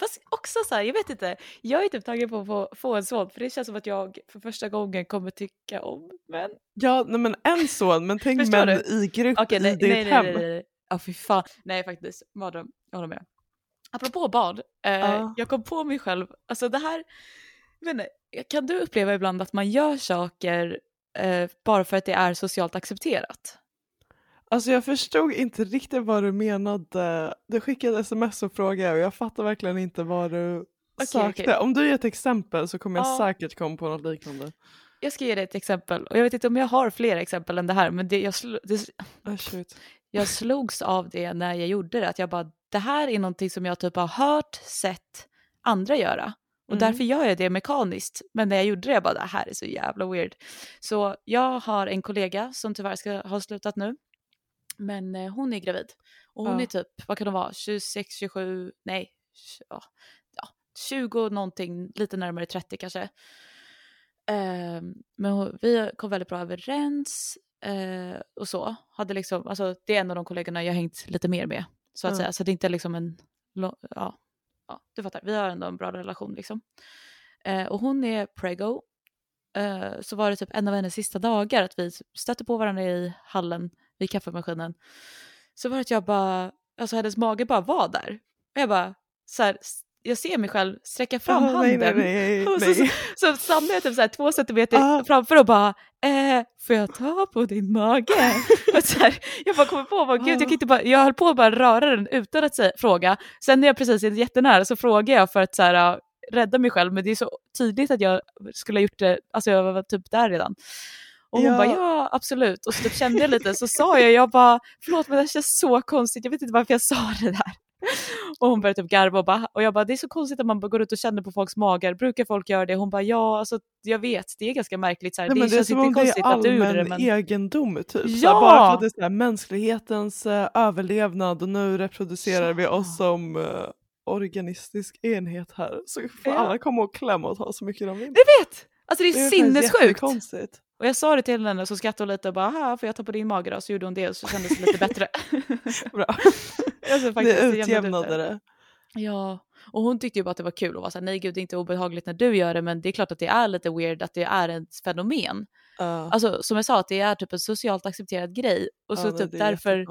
Speaker 1: Fast också så här, jag vet inte, jag är typ taggad på att få, få en son för det känns som att jag för första gången kommer tycka om män.
Speaker 2: Ja, nej men en son, men tänk män
Speaker 1: du?
Speaker 2: i grupp i
Speaker 1: nej,
Speaker 2: ditt
Speaker 1: nej, nej,
Speaker 2: hem.
Speaker 1: nej, nej. Ja, fy fan. Nej, faktiskt. Mardröm. Jag håller med. Apropå barn. Eh,
Speaker 2: Ja.
Speaker 1: Jag kom på mig själv. Alltså det här. Jag vet inte, kan du uppleva ibland att man gör saker eh, bara för att det är socialt accepterat?
Speaker 2: Alltså jag förstod inte riktigt vad du menade. Du skickade sms och frågade och jag fattar verkligen inte vad du
Speaker 1: Okej,
Speaker 2: sökte.
Speaker 1: okej.
Speaker 2: Om du ger ett exempel så kommer jag
Speaker 1: Ja.
Speaker 2: säkert komma på något liknande.
Speaker 1: Jag ska ge dig ett exempel. Och jag vet inte om jag har fler exempel än det här. Men det, jag, sl- det,
Speaker 2: shit.
Speaker 1: jag slogs av det när jag gjorde det. Att jag bara, det här är någonting som jag typ har hört, sett andra göra. Och
Speaker 2: Mm.
Speaker 1: därför gör jag det mekaniskt. Men när jag gjorde det, jag bara, det här är så jävla weird. Så jag har en kollega som tyvärr ska ha slutat nu. Men eh, hon är gravid. Och hon
Speaker 2: Ja.
Speaker 1: är typ, vad kan hon vara, 26, 27, nej, ja, ja, 20 någonting, lite närmare 30 kanske. Ehm, men hon, vi kom väldigt bra överens eh, och så. Hade liksom, alltså, det är en av de kollegorna jag hängt lite mer med. Så att
Speaker 2: Ja.
Speaker 1: säga. Så det är inte liksom en, ja, ja, du fattar. Vi har ändå en bra relation liksom. Eh, och hon är prego. Eh, så var det typ en av hennes sista dagar att vi stötte på varandra i hallen vid kaffemaskinen. Så var det att jag bara, alltså hennes mage bara var där. Och jag bara, så här, jag ser mig själv sträcka fram
Speaker 2: Ah,
Speaker 1: handen.
Speaker 2: Nej, nej, [LAUGHS] nej.
Speaker 1: Så-. Så stannar jag typ så här två centimeter
Speaker 2: Ah.
Speaker 1: framför och bara eh, får jag ta på din mage? [LAUGHS] och så här, jag bara kommer på, bara, gud, jag, kan inte bara, jag höll på att bara röra den utan att säga, fråga. Sen när jag precis är jättenära så frågar jag för att så här, rädda mig själv men det är så tydligt att jag skulle ha gjort det, alltså jag var typ där redan. Och hon
Speaker 2: Ja.
Speaker 1: bara ja absolut och så typ kände jag lite så sa jag, jag bara förlåt men det här känns så konstigt, jag vet inte varför jag sa det där. [LAUGHS] Och hon började typ garva och, bara, och jag bara det är så konstigt att man bara går ut och känner på folks magar, brukar folk göra det? Hon bara ja alltså jag vet det är ganska märkligt så här.
Speaker 2: Nej,
Speaker 1: det
Speaker 2: det är
Speaker 1: känns inte konstigt att du gjorde det men
Speaker 2: egendom typ. Så här,
Speaker 1: Ja!
Speaker 2: bara för att det är så här, mänsklighetens eh, överlevnad och nu reproducerar vi
Speaker 1: Ja.
Speaker 2: oss som eh, organistisk enhet här. Så får
Speaker 1: Ja.
Speaker 2: alla komma och klämma och ta så mycket de vill.
Speaker 1: jag vet! Alltså det är,
Speaker 2: Det är
Speaker 1: sinnessjukt! Och jag sa det till henne så skrattade hon lite och bara "Haha, får jag ta på din mage då? Så gjorde hon det och så kändes det lite bättre. [LAUGHS]
Speaker 2: Bra. [LAUGHS]
Speaker 1: alltså, faktiskt, det jämnade ut
Speaker 2: utjämnade det.
Speaker 1: Ja, och hon tyckte ju bara att det var kul och var såhär nej gud det är inte obehagligt när du gör det men det är klart att det är lite weird att det är ett fenomen.
Speaker 2: Ja.
Speaker 1: Alltså som jag sa att det är typ en socialt accepterad grej och så
Speaker 2: nej,
Speaker 1: typ därför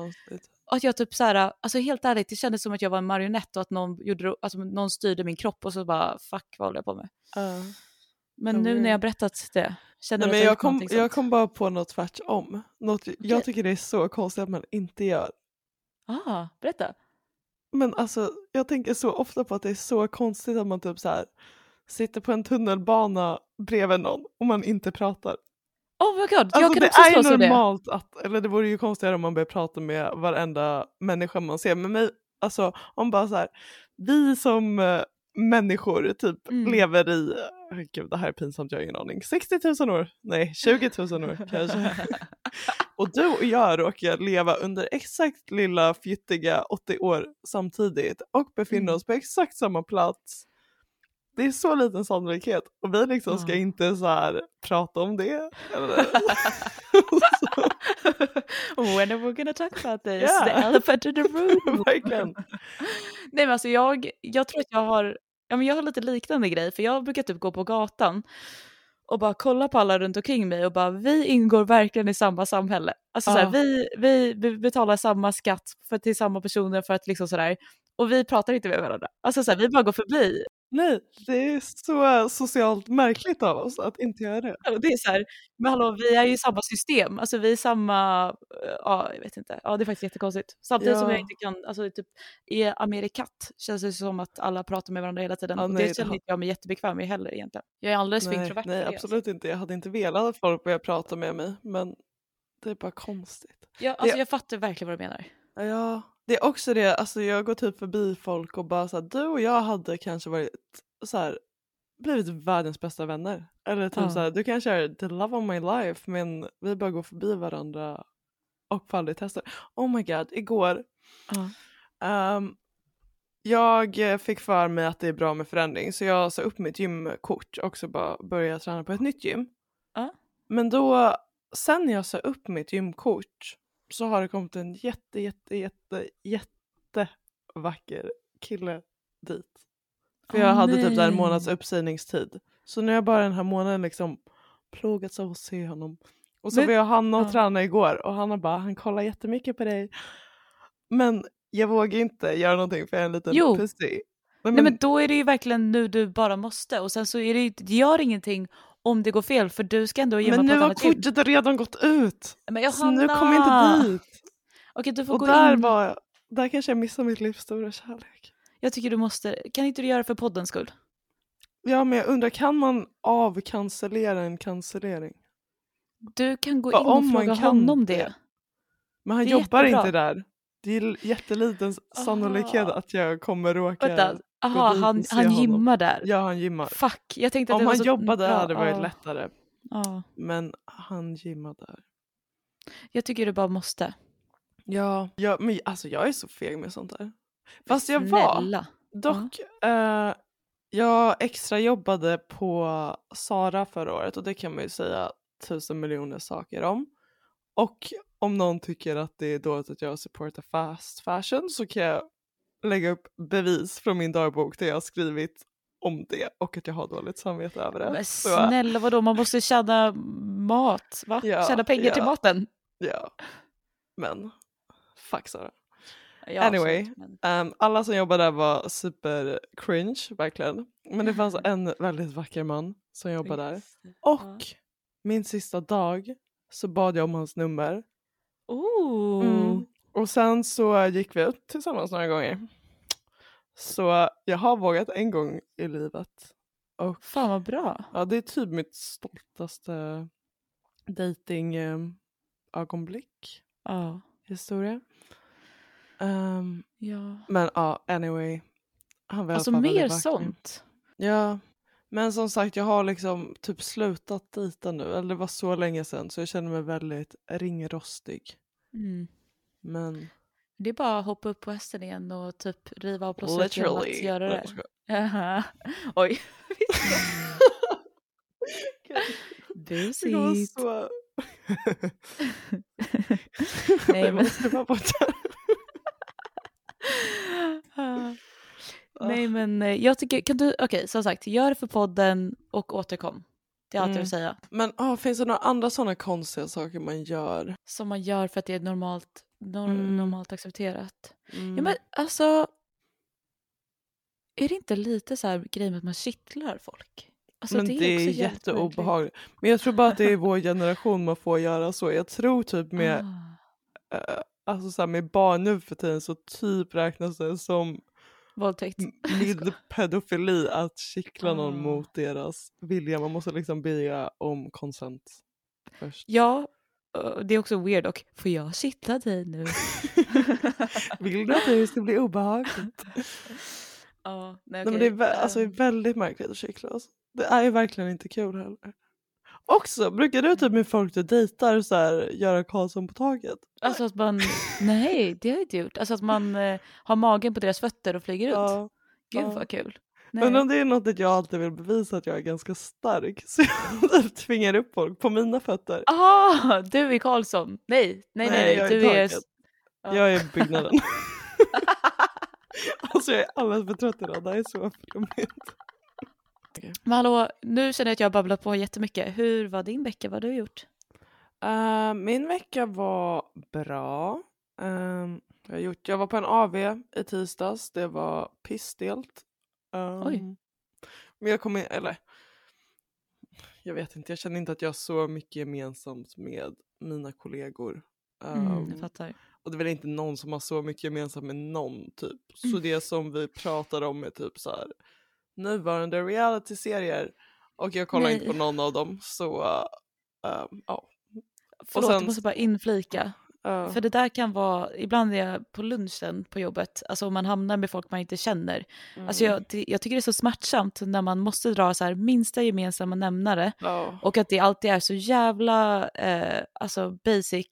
Speaker 1: att jag typ såhär, alltså helt ärligt det kändes som att jag var en marionett och att någon, gjorde, alltså, någon styrde min kropp och så bara fuck vad håller jag på med.
Speaker 2: Ja.
Speaker 1: Men nu när
Speaker 2: weird.
Speaker 1: jag berättat det, känner
Speaker 2: Nej, men jag, kom, jag kom bara på något tvärtom. Något,
Speaker 1: Okej.
Speaker 2: Jag tycker det är så konstigt att man inte gör.
Speaker 1: Ah, berätta.
Speaker 2: Men alltså jag tänker så ofta på att det är så konstigt att man typ så här sitter på en tunnelbana bredvid någon och man inte pratar.
Speaker 1: Oh my god, jag
Speaker 2: Alltså
Speaker 1: kan
Speaker 2: det är
Speaker 1: slås av det.
Speaker 2: normalt att, eller det vore ju konstigare om man börjar prata med varenda människa man ser. Men mig, alltså om bara så här, vi som eh, människor typ
Speaker 1: Mm.
Speaker 2: lever i, oh, gud det här är pinsamt, jag har ingen aning, 60 000 år? Nej, 20 000 år kanske. [LAUGHS] och du och jag råkar leva under exakt lilla fjuttiga 80 år samtidigt och befinner
Speaker 1: Mm.
Speaker 2: oss på exakt samma plats. Det är så liten sannolikhet och vi liksom ska
Speaker 1: Ja.
Speaker 2: inte så här prata om det. [LAUGHS] [LAUGHS]
Speaker 1: When are we gonna talk about this?
Speaker 2: Yeah.
Speaker 1: The elephant in the [LAUGHS] room.
Speaker 2: Verkligen.
Speaker 1: Nej men alltså jag, jag tror att jag har, ja men jag har lite liknande grej för jag brukar typ gå på gatan och bara kolla på alla runt omkring mig och bara vi ingår verkligen i samma samhälle. Alltså
Speaker 2: Ja.
Speaker 1: såhär, vi, vi, vi betalar samma skatt för, till samma personer för att liksom sådär och vi pratar inte med varandra. Alltså såhär, vi bara går förbi.
Speaker 2: Nej, det är så socialt märkligt av oss att inte göra det.
Speaker 1: Och det är såhär, men hallå vi är ju i samma system, alltså vi är samma, eh, ja jag vet inte, ja det är faktiskt jättekonstigt. Samtidigt som
Speaker 2: Ja.
Speaker 1: jag inte kan, alltså typ i Amerikat känns det som att alla pratar med varandra hela tiden
Speaker 2: Ja, nej,
Speaker 1: det
Speaker 2: det
Speaker 1: känner inte jag mig jättebekväm med heller egentligen. Jag är alldeles för introvert
Speaker 2: nej
Speaker 1: det, alltså.
Speaker 2: absolut inte. Jag hade inte velat att folk började prata med mig men det är bara konstigt.
Speaker 1: Jag, alltså, jag fattar verkligen vad du menar.
Speaker 2: Ja, det är också det, alltså jag går typ förbi folk och bara så här, du och jag hade kanske varit så här, blivit världens bästa vänner. Eller typ
Speaker 1: Ja.
Speaker 2: så här, du kanske är the love of my life men vi bara går förbi varandra och får aldrig testa. Oh my god, igår
Speaker 1: Ja.
Speaker 2: Ehm, jag fick för mig att det är bra med förändring så jag sa upp mitt gymkort och så bara började träna på ett nytt gym.
Speaker 1: Ja.
Speaker 2: Men då, sen jag sa upp mitt gymkort så har det kommit en jätte, jätte, jätte, jätte vacker kille dit. För jag
Speaker 1: Åh,
Speaker 2: hade typ där en
Speaker 1: nej.
Speaker 2: månads uppsägningstid. Så nu har jag bara den här månaden liksom plågats av att se honom. Och så
Speaker 1: Men-
Speaker 2: var jag Hanna och
Speaker 1: ja.
Speaker 2: träna igår och Hanna bara, han kollar jättemycket på dig. Men jag vågar inte göra någonting för jag är en liten
Speaker 1: Jo.
Speaker 2: pussy.
Speaker 1: Nej men då är det ju verkligen nu du bara måste och sen så är det det gör ingenting om det går fel för du ska ändå gymma
Speaker 2: men
Speaker 1: på
Speaker 2: nu har
Speaker 1: gym.
Speaker 2: kortet redan gått ut.
Speaker 1: Men
Speaker 2: Så nu
Speaker 1: Johanna!
Speaker 2: kommer jag inte dit.
Speaker 1: Okej du får
Speaker 2: Och
Speaker 1: gå
Speaker 2: där,
Speaker 1: in.
Speaker 2: var, där kanske jag missade mitt livs stora kärlek.
Speaker 1: Jag tycker du måste, kan inte du göra för poddens skull?
Speaker 2: Ja men jag undrar, kan man avcancellera en cancellering?
Speaker 1: Du kan gå
Speaker 2: Vad
Speaker 1: in och fråga honom
Speaker 2: det?
Speaker 1: det.
Speaker 2: Men han jobbar
Speaker 1: jättebra.
Speaker 2: inte där. Det är jätteliten sannolikhet
Speaker 1: Ah.
Speaker 2: att jag kommer råka...
Speaker 1: Vänta, aha,
Speaker 2: dit
Speaker 1: han, han gymmar där.
Speaker 2: Ja han gymmar.
Speaker 1: Fuck, jag tänkte att
Speaker 2: Om
Speaker 1: det var
Speaker 2: han
Speaker 1: så...
Speaker 2: jobbade
Speaker 1: ja,
Speaker 2: hade det varit
Speaker 1: ja,
Speaker 2: lättare.
Speaker 1: Ja.
Speaker 2: Men han gymmar där.
Speaker 1: Jag tycker du bara måste.
Speaker 2: Ja, ja men alltså jag är så feg med sånt där. Fast jag var.
Speaker 1: Snälla.
Speaker 2: Dock, eh, jag extra jobbade på Sara förra året och det kan man ju säga tusen miljoner saker om. Och om någon tycker att det är dåligt att jag supportar fast fashion så kan jag lägga upp bevis från min dagbok där jag har skrivit om det och att jag har dåligt samvete över det.
Speaker 1: Men snälla vadå, man måste tjäna mat, va?
Speaker 2: Ja,
Speaker 1: tjäna pengar
Speaker 2: ja.
Speaker 1: till maten.
Speaker 2: ja. Men, fuck Sara.
Speaker 1: Ja,
Speaker 2: Anyway,
Speaker 1: absolut, men-
Speaker 2: Ehm, alla som jobbade där var super cringe, verkligen. Men det fanns en väldigt vacker man som jobbade där. Och min sista dag så bad jag om hans nummer.
Speaker 1: Oh.
Speaker 2: Mm. Och sen så gick vi ut tillsammans några gånger. Så jag har vågat en gång i livet. Och
Speaker 1: Fan vad bra.
Speaker 2: ja, det är typ mitt stoltaste dating ehm, ögonblick,
Speaker 1: Ja.
Speaker 2: historia. Ehm,
Speaker 1: ja.
Speaker 2: men ja, anyway. Han var
Speaker 1: Alltså mer sånt.
Speaker 2: Ja, men som sagt jag har liksom typ slutat dejta nu. Eller det var så länge sedan så jag känner mig väldigt ringrostig.
Speaker 1: Mm.
Speaker 2: Men
Speaker 1: Det är bara att hoppa upp på hästen igen och typ riva av plåstret genom att göra det.
Speaker 2: jag.
Speaker 1: Jaha. Oj. [LAUGHS] Busigt.
Speaker 2: så... [LAUGHS]
Speaker 1: Nej, men-. Ah. Nej men eh, jag tycker, kan du, okej som sagt, gör det för podden och återkom. Det är allt jag
Speaker 2: Mm.
Speaker 1: vill säga.
Speaker 2: Men ah, finns det några andra sådana konstiga saker man gör?
Speaker 1: Som man gör för att det är normalt, nor-
Speaker 2: Mm.
Speaker 1: normalt accepterat.
Speaker 2: Mm.
Speaker 1: Ja men alltså, är det inte lite så här grej med att man kittlar folk? Alltså,
Speaker 2: men det är,
Speaker 1: jävligt
Speaker 2: jätteobehagligt. Men jag tror bara att det är vår generation man får göra så. Jag tror typ med,
Speaker 1: Ah,
Speaker 2: eh, alltså så här, med barn nu för tiden så typ räknas det som
Speaker 1: våldtäkt. [LAUGHS]
Speaker 2: mild pedofili att kittla någon
Speaker 1: Ah.
Speaker 2: mot deras vilja. Man måste liksom be om consent först.
Speaker 1: Ja, det är också weird och får jag kittla dig nu? [LAUGHS]
Speaker 2: Vill du att det ska bli obehagligt?
Speaker 1: Ja, nej, okej.
Speaker 2: det, är, alltså, det är
Speaker 1: Ehm,
Speaker 2: väldigt märkligt att cykla. Alltså. Det är ju verkligen inte kul heller. Också, brukar du typ med folk du dejtar så här, göra Karlsson på taget?
Speaker 1: Alltså att man, nej det har jag inte gjort. Alltså att man eh, har magen på deras fötter och flyger runt.
Speaker 2: Ja.
Speaker 1: Gud
Speaker 2: ja.
Speaker 1: vad kul. Nej.
Speaker 2: Men om det är något att jag alltid vill bevisa att jag är ganska stark så jag [LAUGHS] typ tvingar upp folk på mina fötter.
Speaker 1: Ah, du är Karlsson. Nej, nej, nej. nej.
Speaker 2: jag
Speaker 1: Du
Speaker 2: är
Speaker 1: är... Ja.
Speaker 2: Jag är byggnaden. [LAUGHS] alltså jag är alldeles för trött idag, det här är så flummigt.
Speaker 1: Men hallå, nu känner jag att jag har babblat på jättemycket. Hur var din vecka? Vad har du gjort?
Speaker 2: Eh, min vecka var bra. Ehm, jag, gjort, jag var på en AV i tisdags, det var pissstelt. Um,
Speaker 1: Oj.
Speaker 2: Men jag kommer, eller jag vet inte, jag känner inte att jag har så mycket gemensamt med mina kollegor.
Speaker 1: Mm,
Speaker 2: Ehm,
Speaker 1: jag fattar.
Speaker 2: och det är väl inte någon som har så mycket gemensamt med någon typ. Så
Speaker 1: Mm.
Speaker 2: det som vi pratar om är typ så här nuvarande reality-serier och jag kollar inte på
Speaker 1: Nej.
Speaker 2: någon av dem så uh, um, ja.
Speaker 1: Förlåt,
Speaker 2: sen-
Speaker 1: jag måste bara inflika.
Speaker 2: Uh,
Speaker 1: För det där kan vara, ibland är jag på lunchen på jobbet, alltså om man hamnar med folk man inte känner. Alltså
Speaker 2: mm,
Speaker 1: jag, det, jag tycker det är så smärtsamt när man måste dra så här minsta gemensamma nämnare
Speaker 2: ja.
Speaker 1: och att det alltid är så jävla eh, alltså basic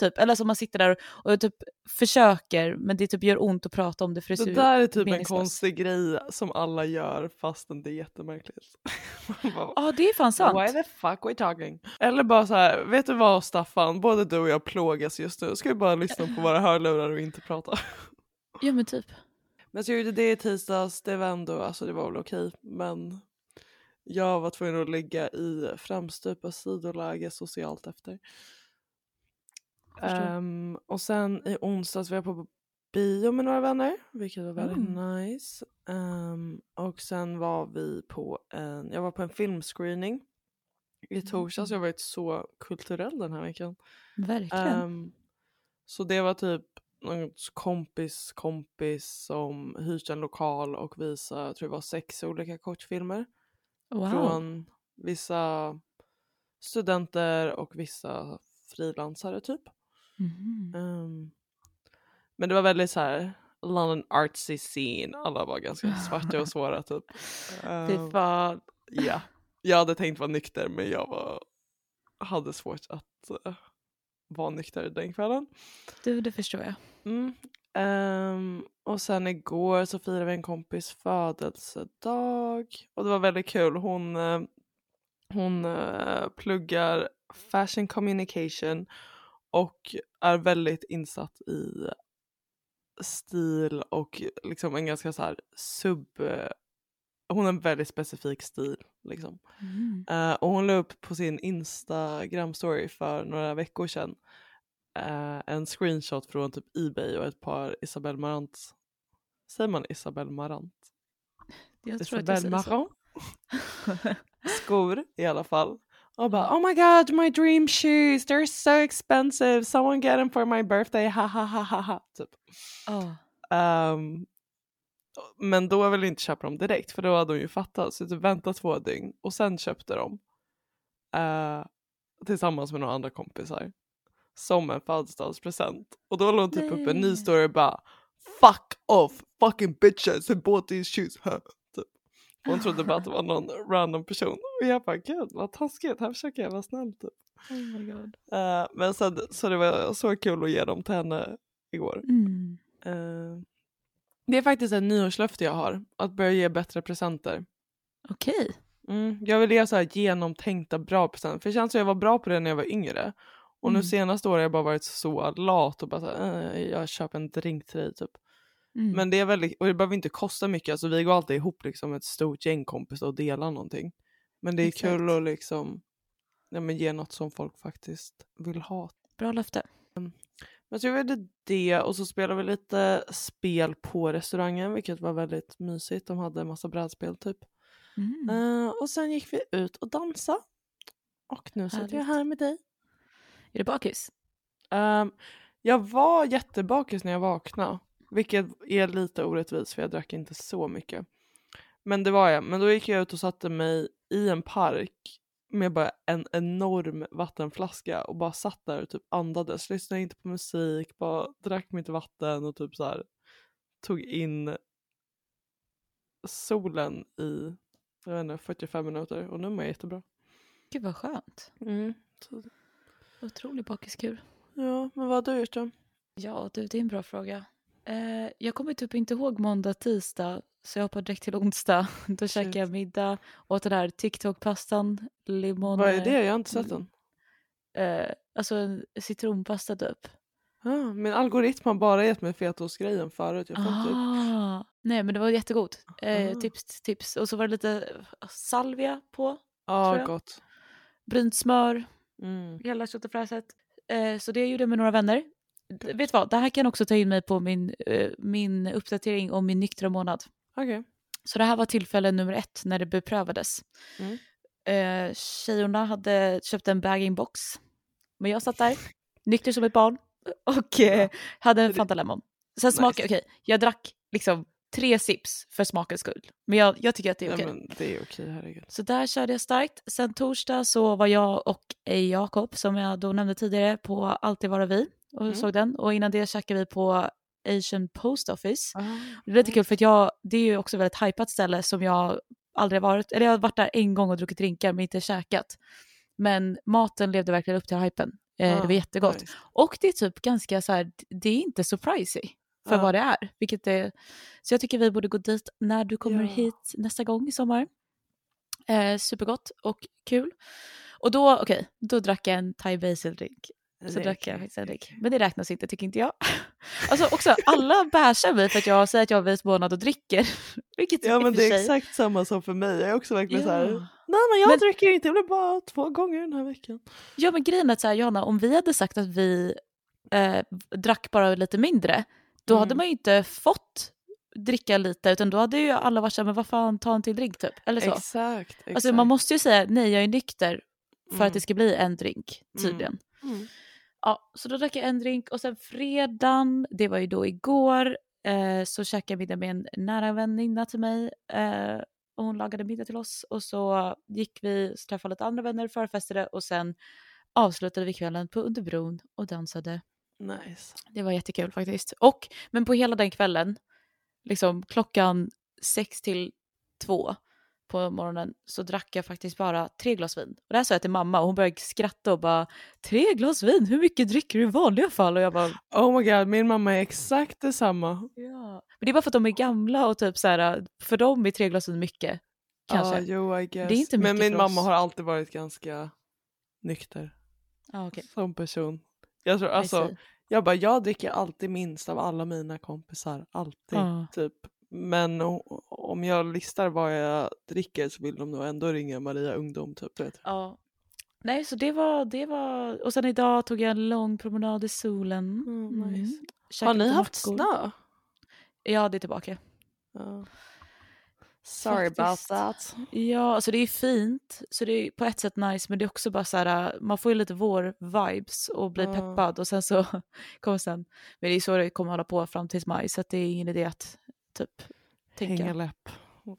Speaker 1: typ. Eller alltså man sitter där och, och typ försöker men det typ gör ont att prata om det för det
Speaker 2: Det där är typ en konstig grej som alla gör fastän det är jättemärkligt. [LAUGHS]
Speaker 1: Ja det är fan sant.
Speaker 2: Why the fuck we talking? Eller bara så här, vet du vad Staffan, både du och jag plågas just nu. Ska vi bara lyssna på våra hörlurar och inte prata? [LAUGHS]
Speaker 1: Ja men typ.
Speaker 2: Men så jag gjorde det i tisdags, det var ändå, alltså det var väl okej. Men jag var tvungen att ligga i framstupa sidoläge socialt efter. Ehm, och sen i onsdags var jag på bio med några vänner, vilket var väldigt
Speaker 1: Mm.
Speaker 2: nice. Ehm, och sen var vi på en, jag var på en filmscreening i torsdags. Jag har varit så kulturell den här veckan.
Speaker 1: Verkligen.
Speaker 2: Ehm, så det var typ någon kompis kompis som hyrt en lokal och visade, jag tror det var sex olika kortfilmer.
Speaker 1: wow.
Speaker 2: Från vissa studenter och vissa frilansare typ.
Speaker 1: Mhm.
Speaker 2: Ehm, men det var väldigt så här London artsy scene. Alla var ganska svarta och svåra [LAUGHS] typ.
Speaker 1: Fy
Speaker 2: Ehm,
Speaker 1: fan.
Speaker 2: ja. Jag hade tänkt vara nykter men jag var, hade svårt att eh, vara nykter den kvällen.
Speaker 1: Du det förstår jag.
Speaker 2: Mm. Ehm, och sen igår så firade vi en kompis födelsedag och det var väldigt kul. Hon, eh, hon eh, pluggar fashion communication och är väldigt insatt i stil och liksom en ganska så här sub... Hon har en väldigt specifik stil liksom.
Speaker 1: Mm.
Speaker 2: Eh, och hon la upp på sin Instagram story för några veckor sedan eh, en screenshot från typ Ebay och ett par Isabelle Marant. Säger man Isabelle Marant?
Speaker 1: Jag tror så.
Speaker 2: Marant? [LAUGHS] Skor i alla fall. Och bara oh my god my dream shoes they're so expensive someone get them for my birthday ha ha ha ha ha typ.
Speaker 1: Ja.
Speaker 2: Ehm, men då ville jag inte köpa dem direkt för då hade hon ju fattat så typ vänta två dygn och sen köpte de eh, tillsammans med några andra kompisar som en födelsedagspresent och då låg hon typ upp en ny story och bara fuck off fucking bitches I bought these shoes. [LAUGHS] Hon trodde bara att det var någon random person och jag bara gud vad taskigt här försöker jag vara snäll typ.
Speaker 1: Oh my god.
Speaker 2: Eh, men sen, så det var så kul att ge dem till henne igår.
Speaker 1: Mm.
Speaker 2: Eh, det är faktiskt ett nyårslöfte jag har, att börja ge bättre presenter.
Speaker 1: Okej.
Speaker 2: Mm, jag vill ge så här genomtänkta bra presenter, för det känns som jag var bra på det när jag var yngre. Och nu
Speaker 1: Mm.
Speaker 2: senaste året har jag bara varit så lat och bara så här, eh, jag köper en drink till dig typ.
Speaker 1: Mm.
Speaker 2: Men det är väldigt, och det behöver inte kosta mycket, alltså vi går alltid ihop liksom ett stort gäng kompisar och delar någonting. Men det är
Speaker 1: Exakt.
Speaker 2: kul att liksom ja, men ge något som folk faktiskt vill ha.
Speaker 1: Bra löfte.
Speaker 2: Men så vi det och så spelade vi lite spel på restaurangen vilket var väldigt mysigt. De hade en massa brädspel typ.
Speaker 1: Mm.
Speaker 2: Eh, och sen gick vi ut och dansa. Och nu sitter jag
Speaker 1: Härligt.
Speaker 2: här med dig.
Speaker 1: Är du bakis?
Speaker 2: Ehm, jag var jättebakis när jag vaknade. Vilket är lite orättvist för jag drack inte så mycket. Men det var jag. Men då gick jag ut och satte mig i en park med bara en enorm vattenflaska och bara satt där och typ andades. Lyssnade inte på musik, bara drack mitt vatten och typ så här tog in solen i jag vet inte, 45 minuter och nu mår jag jättebra.
Speaker 1: Gud vad skönt.
Speaker 2: Så,
Speaker 1: Otrolig bakiskur.
Speaker 2: ja, men vad har du gjort då?
Speaker 1: Ja du, det är en bra fråga. Eh, jag kommer typ inte ihåg måndag, tisdag, så jag hoppar direkt till onsdag. [LAUGHS] Då
Speaker 2: Shit.
Speaker 1: käkade jag middag, åt den här TikTok-pastan, limon...
Speaker 2: Vad är det? Jag har inte sett den.
Speaker 1: Eh, alltså en citronpasta typ.
Speaker 2: Ah, min algoritm har bara gett mig fetaostgrejen förut. Jag typ...
Speaker 1: Ah, nej men det var jättegott. Eh,
Speaker 2: Ah.
Speaker 1: tips, tips. Och så var det lite salvia på,
Speaker 2: Ja,
Speaker 1: jag.
Speaker 2: gott.
Speaker 1: brynt smör,
Speaker 2: Mm.
Speaker 1: hela köttfärset. Eh, så det gjorde jag med några vänner. Vet vad, det här kan också ta in mig på min, eh, min uppdatering om min nyktra månad.
Speaker 2: Okej.
Speaker 1: Så det här var tillfälle nummer ett när det beprövades.
Speaker 2: Mm.
Speaker 1: Eh, tjejerna hade köpt en bag-in-box. Men jag satt där, nykter som ett barn och eh, hade en Fanta Lemon. Sen smakade, okej, jag drack liksom tre sips för smakens skull. Men jag, jag tycker att det är okej.
Speaker 2: Men det är okej, herregud.
Speaker 1: Så där körde jag starkt. Sen torsdag så var jag och. Jakob, som jag då nämnde tidigare, på Alltid vara vi och
Speaker 2: Mm.
Speaker 1: såg den. Och innan det käkade vi på Asian Post Office.
Speaker 2: Ah,
Speaker 1: Det är lite kul för att jag, det är ju också ett väldigt hypat ställe som jag aldrig varit, eller jag har varit där en gång och druckit drinkar men inte käkat. Men maten levde verkligen upp till hypen. Eh, det
Speaker 2: Ah,
Speaker 1: var jättegott.
Speaker 2: nice.
Speaker 1: Och det är typ ganska så här, det är inte så pricey för
Speaker 2: Ja.
Speaker 1: vad det är. Vilket är. Så jag tycker vi borde gå dit när du kommer
Speaker 2: Ja.
Speaker 1: hit nästa gång i sommar. Eh, supergott och kul. Och då, okej, då drack jag en thai basil drink. Så
Speaker 2: Det
Speaker 1: drack jag faktiskt
Speaker 2: okej.
Speaker 1: Men det räknas inte tycker inte jag. [LAUGHS] Alltså också, alla bärsar mig för att jag säger att jag har vit månad och dricker. [LAUGHS] Vilket
Speaker 2: Ja men det är
Speaker 1: sig-
Speaker 2: exakt samma som för mig. Jag är också verkligen så här.
Speaker 1: Ja.
Speaker 2: Nej men jag
Speaker 1: Men-
Speaker 2: dricker inte, det blir bara två gånger den här veckan.
Speaker 1: Ja men grejen är att så här, Johanna, om vi hade sagt att vi eh, drack bara lite mindre, då hade
Speaker 2: Mm.
Speaker 1: man ju inte fått dricka lite utan då hade ju alla varit såhär, men vad fan ta en till drink typ. Eller så.
Speaker 2: Exakt. exakt.
Speaker 1: Alltså man måste ju säga nej jag är nykter för
Speaker 2: Mm.
Speaker 1: att det ska bli en drink tydligen.
Speaker 2: Mm.
Speaker 1: Ja, så då drack jag en drink och sen fredagen, det var ju då igår, eh, så käkade jag middag med en nära väninna till mig. Eh, och hon lagade middag till oss och så gick vi, så träffade lite andra vänner, förfestade och sen avslutade vi kvällen på Underbron och dansade.
Speaker 2: Nice.
Speaker 1: Det var jättekul faktiskt. Och, men på hela den kvällen, liksom klockan sex till två på morgonen så drack jag faktiskt bara tre glas vin. Och det här sa jag till mamma och hon började skratta och bara tre glas vin, hur mycket dricker du i vanliga fall? Och jag bara
Speaker 2: Oh my god, min mamma är exakt detsamma.
Speaker 1: ja. Men det är bara för att de är gamla och typ så här, för dem är tre glas vin mycket. Kanske.
Speaker 2: Ja, jo, I guess.
Speaker 1: Det är inte
Speaker 2: Men
Speaker 1: mycket
Speaker 2: min
Speaker 1: för
Speaker 2: mamma har alltid varit ganska nykter
Speaker 1: Ja, okej.
Speaker 2: som person. Jag tror alltså, jag bara, jag dricker alltid minst av alla mina kompisar. Alltid.
Speaker 1: Ja.
Speaker 2: Typ. Men om jag listar vad jag dricker så vill de nog ändå ringa Maria Ungdom. Typ, vet.
Speaker 1: Ja. Nej, så det var, det var... Och sen idag tog jag en lång promenad i solen.
Speaker 2: Mm, nice. Har
Speaker 1: Käkade
Speaker 2: ni haft
Speaker 1: mackor.
Speaker 2: snö?
Speaker 1: Ja, det är tillbaka.
Speaker 2: Ja. Sorry about
Speaker 1: Faktiskt.
Speaker 2: that.
Speaker 1: Ja, alltså det är fint. Så det är på ett sätt nice, men det är också bara så här, man får ju lite vår-vibes och blir
Speaker 2: Ja.
Speaker 1: peppad och sen så [LAUGHS] kommer sen, men det är så det kommer hålla på fram till maj så det är ingen idé att typ.
Speaker 2: Hänga läpp.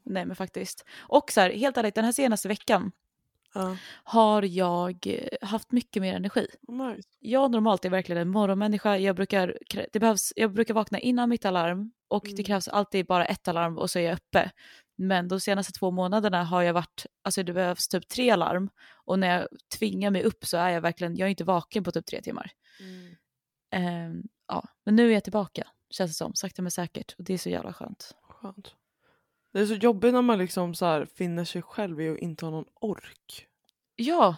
Speaker 1: Nej men faktiskt. Och så här, helt ärligt, den här senaste veckan
Speaker 2: Ja.
Speaker 1: har jag eh, haft mycket mer energi.
Speaker 2: Nice.
Speaker 1: Jag normalt är verkligen en morgonmänniska. Jag brukar, det behövs, jag brukar vakna innan mitt alarm och det
Speaker 2: Mm.
Speaker 1: krävs alltid bara ett alarm och så är jag uppe. Men de senaste två månaderna har jag varit, alltså det behövs typ tre alarm och när jag tvingar mig upp så är jag verkligen, jag är inte vaken på typ tre timmar.
Speaker 2: Mm.
Speaker 1: Ehm, ja, men nu är jag tillbaka känns det som, sakta men säkert och det är så jävla skönt.
Speaker 2: Skönt. Det är så jobbigt när man liksom så här finner sig själv i att inte ha någon ork.
Speaker 1: Ja,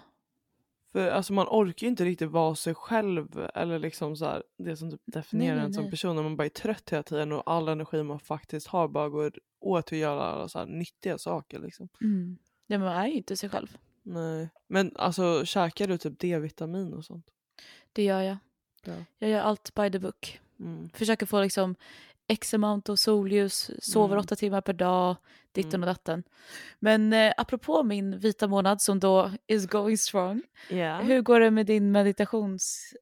Speaker 2: För alltså man orkar ju inte riktigt vara sig själv eller liksom så här, det som typ definierar
Speaker 1: Nej,
Speaker 2: en som
Speaker 1: nej.
Speaker 2: person. När man bara är trött hela tiden och all energi man faktiskt har bara går åt till att göra alla så här nyttiga saker liksom.
Speaker 1: mm. ja men man är ju inte sig själv.
Speaker 2: Nej. Men alltså käkar du typ D-vitamin och sånt?
Speaker 1: Det gör jag.
Speaker 2: Ja.
Speaker 1: Jag gör allt by the book.
Speaker 2: Mm.
Speaker 1: försöker få liksom x amount av solljus, sover
Speaker 2: Mm.
Speaker 1: åtta timmar per dag, ditten
Speaker 2: Mm.
Speaker 1: och datten. Men eh, apropå min vita månad som då is going strong,
Speaker 2: Ja.
Speaker 1: hur går det med din meditations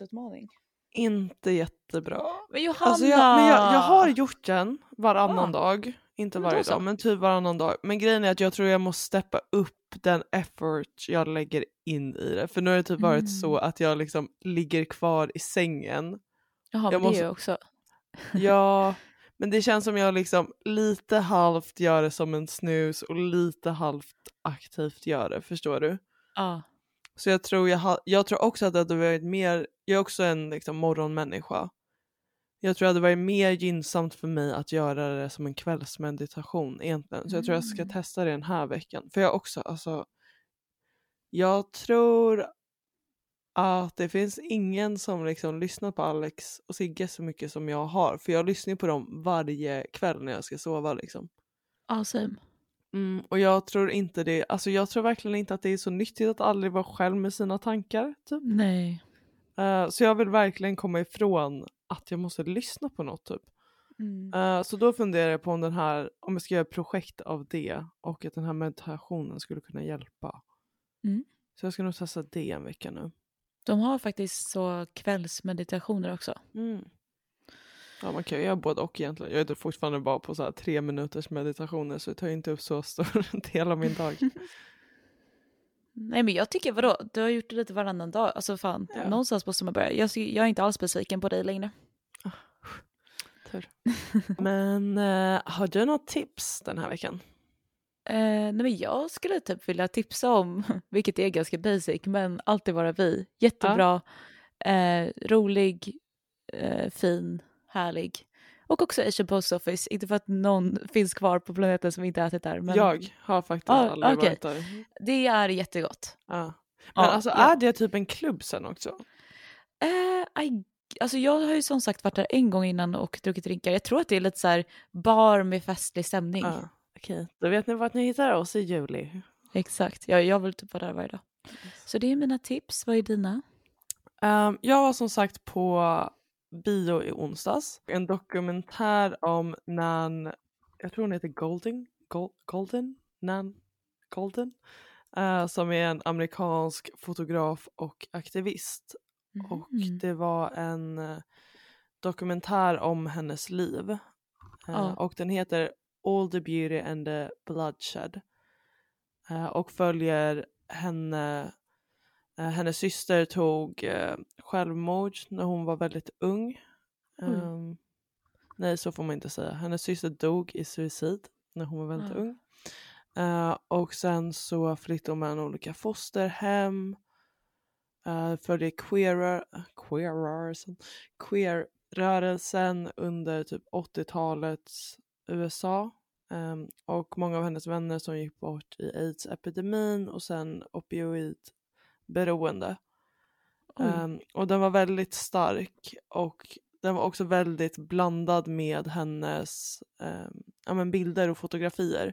Speaker 1: utmaning?
Speaker 2: Inte jättebra.
Speaker 1: Men Johanna!
Speaker 2: Alltså jag, men jag, jag har gjort den varannan
Speaker 1: Ja.
Speaker 2: dag. Inte
Speaker 1: Men
Speaker 2: varje dag men typ varannan dag. Men grejen är att jag tror jag måste steppa upp den effort jag lägger in i det. För nu har det typ varit
Speaker 1: Mm.
Speaker 2: så att jag liksom ligger kvar i sängen.
Speaker 1: Jaha,
Speaker 2: jag måste-
Speaker 1: det är ju också. [LAUGHS]
Speaker 2: Ja, Men det känns som jag liksom lite halvt gör det som en snus och lite halvt aktivt gör det, förstår du?
Speaker 1: Ja.
Speaker 2: Så jag tror, jag, ha, jag tror också att det hade varit mer, jag är också en liksom, morgonmänniska. Jag tror det hade varit mer gynnsamt för mig att göra det som en kvällsmeditation egentligen. Så jag tror jag ska
Speaker 1: Mm.
Speaker 2: testa det den här veckan. För jag också, alltså. Jag tror att det finns ingen som liksom lyssnar på Alex och Sigge så mycket som jag har. För jag lyssnar på dem varje kväll när jag ska sova liksom.
Speaker 1: Ja, same.
Speaker 2: Mm, och jag tror inte det, alltså jag tror verkligen inte att det är så nyttigt att aldrig vara själv med sina tankar. Typ.
Speaker 1: Nej.
Speaker 2: Eh, så jag vill verkligen komma ifrån att jag måste lyssna på något typ.
Speaker 1: Mm.
Speaker 2: Eh, så då funderar jag på om den här, om jag ska göra ett projekt av det och att den här meditationen skulle kunna hjälpa.
Speaker 1: Mm.
Speaker 2: Så jag ska nog testa det en vecka nu.
Speaker 1: De har faktiskt så kvällsmeditationer också.
Speaker 2: Mm. Ja man kan ju göra både och egentligen. Jag är fortfarande bara på så tre minuters meditationer så det tar ju inte upp så stor [LAUGHS] del av min dag. [LAUGHS]
Speaker 1: Nej men jag tycker vadå, du har gjort det lite varannan dag. Alltså fan,
Speaker 2: Ja.
Speaker 1: någonstans måste man börja. Jag, jag är inte alls besviken på dig längre.
Speaker 2: Tur. Men eh, har du något tips den här veckan?
Speaker 1: Eh, nej men jag skulle typ vilja tipsa om, [LAUGHS] vilket är ganska basic, men Alltid vara vi. Jättebra, eh, rolig, eh, fin, härlig. Och också Asian Post Office, inte för att någon finns kvar på planeten som inte ätit där. Men
Speaker 2: Jag har faktiskt
Speaker 1: Ah,
Speaker 2: aldrig
Speaker 1: okej.
Speaker 2: varit där.
Speaker 1: Det är jättegott.
Speaker 2: Ja. Men
Speaker 1: Ja,
Speaker 2: alltså
Speaker 1: ja.
Speaker 2: är det typ en klubb sen också?
Speaker 1: Eh, I, alltså jag har ju som sagt varit där en gång innan och druckit drinkar. Jag tror att det är lite så här bar med festlig stämning.
Speaker 2: Ja. Okej, då vet ni vart ni hittar oss i juli.
Speaker 1: Exakt, jag, jag vill typ vara där varje dag. Så det är mina tips, vad är dina?
Speaker 2: Ehm, jag var som sagt på bio i onsdags. En dokumentär om Nan, jag tror hon heter Golding, Gol, Golden, Nan Golden. eh, som är en amerikansk fotograf och aktivist. Och
Speaker 1: Mm.
Speaker 2: det var en eh, dokumentär om hennes liv. Eh,
Speaker 1: Ja.
Speaker 2: Och den heter All the beauty and the bloodshed. Eh, och följer henne, eh, hennes syster tog eh, självmord när hon var väldigt ung.
Speaker 1: Oj.
Speaker 2: Ehm, nej så får man inte säga. Hennes syster dog i suicid när hon var väldigt
Speaker 1: Ja.
Speaker 2: ung. Eh, och sen så flyttade hon mellan olika fosterhem. Uh, följer queerer, queerrörelsen, queer-rörelsen under typ 80-talets USA. Ehm, och många av hennes vänner som gick bort i aids-epidemin och sen opioidberoende. Ehm, och den var väldigt stark och den var också väldigt blandad med hennes ehm, ja, men bilder och fotografier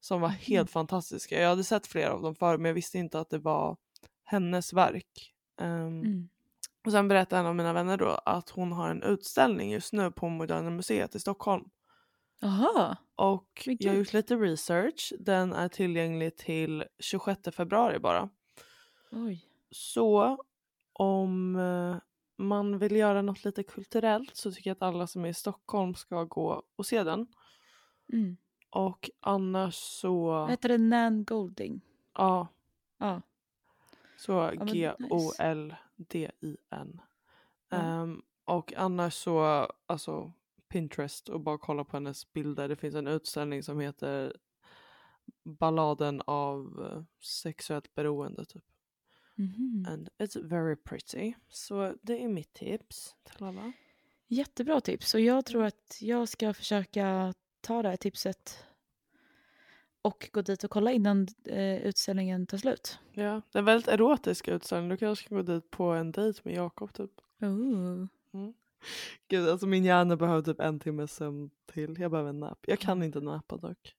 Speaker 2: som var
Speaker 1: Mhm.
Speaker 2: helt fantastiska. Jag hade sett flera av dem förr men jag visste inte att det var hennes verk. Ehm,
Speaker 1: Mm.
Speaker 2: och sen berättade en av mina vänner då att hon har en utställning just nu på Moderna Museet i Stockholm.
Speaker 1: Jaha,
Speaker 2: Och
Speaker 1: Men
Speaker 2: jag har gjort lite research. Den är tillgänglig till 26 februari bara.
Speaker 1: oj.
Speaker 2: Så om eh, man vill göra något lite kulturellt så tycker jag att alla som är i Stockholm ska gå och se den.
Speaker 1: Mm.
Speaker 2: Och annars så,
Speaker 1: Vad heter det? Nan Golding?
Speaker 2: ja,
Speaker 1: Ja.
Speaker 2: så
Speaker 1: nice.
Speaker 2: G-O-L-D-I-N.
Speaker 1: Ja.
Speaker 2: Ehm, och annars så, alltså Pinterest och bara kolla på hennes bilder. Det finns en utställning som heter Balladen av eh, sexuellt beroende typ.
Speaker 1: Mhm.
Speaker 2: And it's very pretty. Så det är mitt tips till alla.
Speaker 1: Jättebra tips och jag tror att jag ska försöka ta det här tipset och gå dit och kolla innan eh, utställningen tar slut.
Speaker 2: Ja, det är en väldigt erotisk utställning. Du kanske ska gå dit på en dejt med Jakob typ.
Speaker 1: Ooh.
Speaker 2: Gud, alltså min hjärna behöver typ en timme sömn till. Jag behöver en nap. Jag kan inte nappa dock.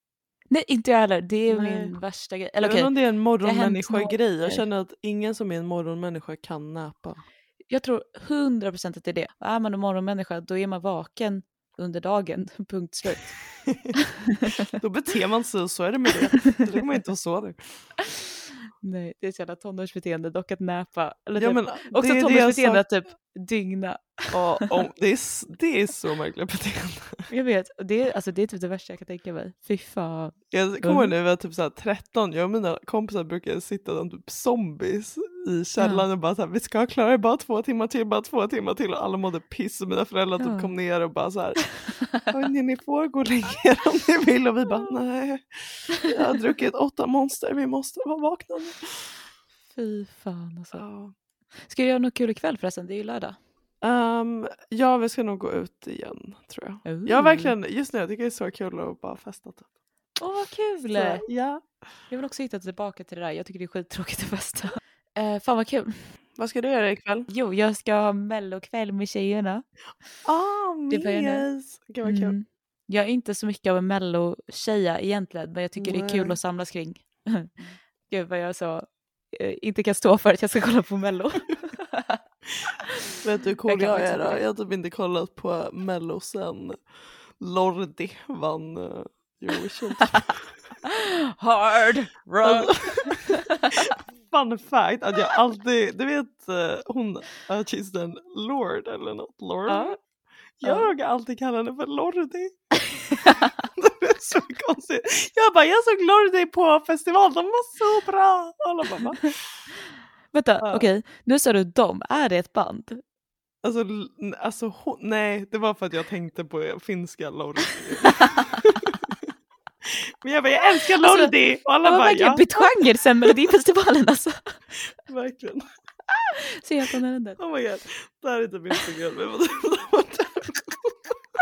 Speaker 1: Nej, inte jag heller. Det är
Speaker 2: Nej.
Speaker 1: min värsta grej. Eller
Speaker 2: jag vet inte om det är en morgonmänniska-grej. Jag känner att ingen som är en morgonmänniska kan näpa.
Speaker 1: jag tror 100% att det är det. Är man en morgonmänniska då är man vaken under dagen, [LAUGHS] punkt slut. [LAUGHS]
Speaker 2: Då beter man sig så är det med det. Då ligger man inte och sover. [LAUGHS]
Speaker 1: Nej, det är ett jävla tonårsbeteende dock att näpa. Eller
Speaker 2: Ja,
Speaker 1: typ,
Speaker 2: men
Speaker 1: också tonårsbeteende att typ dygna.
Speaker 2: Ja, om, [LAUGHS] det, är, det är så märkligt beteende.
Speaker 1: Jag vet, det är, alltså, det är typ det värsta jag kan tänka mig. Fy fan.
Speaker 2: Jag kommer
Speaker 1: Mm.
Speaker 2: när jag var typ så här 13, jag och mina kompisar brukade sitta som typ zombies i källaren och bara så här, vi ska klara det bara två timmar till, bara två timmar till och alla mådde piss och mina föräldrar typ
Speaker 1: Ja.
Speaker 2: kom ner och bara så här, [LAUGHS] "Hörni, ni får gå er om ni vill och vi bara nej, jag har druckit åtta monster, vi måste vara vakna nu.
Speaker 1: Fy fan alltså.
Speaker 2: Ja.
Speaker 1: Ska du göra något kul ikväll förresten? Det är ju lördag.
Speaker 2: Ehm, ja, vi ska nog gå ut igen tror jag. Jag har verkligen, just nu jag tycker det är så kul att bara festa. Typ.
Speaker 1: Åh vad kul!
Speaker 2: Så, ja.
Speaker 1: Jag vill också hitta tillbaka till det där. Jag tycker det är skittråkigt att festa. Eh, fan vad kul.
Speaker 2: Vad ska du göra ikväll?
Speaker 1: Jo, jag ska ha mellokväll med tjejerna.
Speaker 2: Ah,
Speaker 1: nu.
Speaker 2: mes! Gud vad kul.
Speaker 1: Mm. Jag är inte så mycket av en mellotjeja egentligen, men jag tycker det är kul
Speaker 2: Nej.
Speaker 1: att samlas kring. [LAUGHS] Gud vad jag så eh, inte kan stå för att jag ska kolla på mello. [LAUGHS]
Speaker 2: Vet du hur cool
Speaker 1: Jag
Speaker 2: jag, är då? Jag har typ inte kollat på mello sen Lordi vann uh, Eurovision. [LAUGHS]
Speaker 1: Hard rock! [LAUGHS]
Speaker 2: Fun fact att jag alltid, du vet eh, hon artisten Lord eller något, Lord?
Speaker 1: Ja.
Speaker 2: Jag har alltid kallat henne för Lordi. [LAUGHS] så konstigt. Jag bara, jag såg Lordi på festival, de var så bra. Alla bara, va? [LAUGHS]
Speaker 1: Vänta,
Speaker 2: Ja.
Speaker 1: okej. Nu sa du dem. Är det ett band?
Speaker 2: Alltså, alltså hon, nej, det var för att jag tänkte på finska Lordi. [LAUGHS] Men jag bara, jag älskar
Speaker 1: Alltså,
Speaker 2: Lordi! och alla bara,
Speaker 1: verkligen
Speaker 2: ja,
Speaker 1: bytt genre sen Melodifestivalen alltså.
Speaker 2: verkligen.
Speaker 1: Så helt annorlunda.
Speaker 2: Oh my god, det här är typ men vad-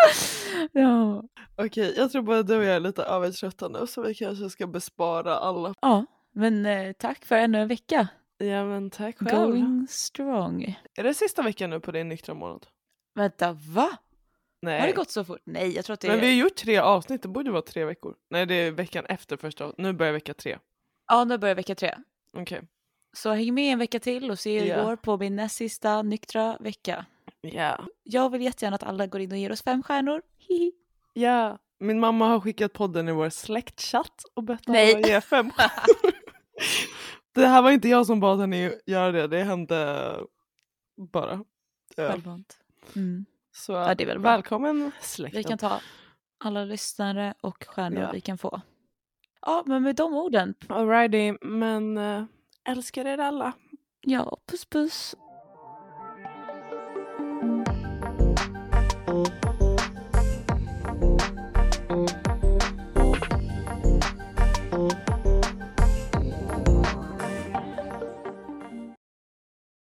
Speaker 2: [LAUGHS]
Speaker 1: Ja.
Speaker 2: Okej, jag tror bara du och jag är lite övertrötta nu så vi kanske ska bespara alla.
Speaker 1: ja, men eh, tack för ännu en vecka.
Speaker 2: Ja men tack själv.
Speaker 1: Going strong.
Speaker 2: Är det sista veckan nu på din nyktra månad?
Speaker 1: Vänta, va?
Speaker 2: Nej.
Speaker 1: Har det gått så fort? Nej, jag tror att det är...
Speaker 2: Men vi har gjort tre avsnitt, det borde vara tre veckor. Nej det är veckan efter första, nu börjar vecka tre.
Speaker 1: Ja, nu börjar vecka tre.
Speaker 2: Okej.
Speaker 1: Så häng med en vecka till och se hur det
Speaker 2: Ja.
Speaker 1: går på min näst sista nyktra vecka.
Speaker 2: Ja.
Speaker 1: Jag vill jättegärna att alla går in och ger oss fem stjärnor. Hihi.
Speaker 2: Ja. Min mamma har skickat podden i vår släktchatt och bett alla ge fem [LAUGHS] stjärnor. Det här var inte jag som bad henne göra det, det hände bara.
Speaker 1: Självvant. Mm.
Speaker 2: Så
Speaker 1: Ja, det är väl bra.
Speaker 2: välkommen släkten.
Speaker 1: Vi kan ta alla lyssnare och stjärnor
Speaker 2: Ja.
Speaker 1: vi kan få. Ja, men med de orden.
Speaker 2: Alrighty, men äh, älskar er alla.
Speaker 1: Ja, puss puss.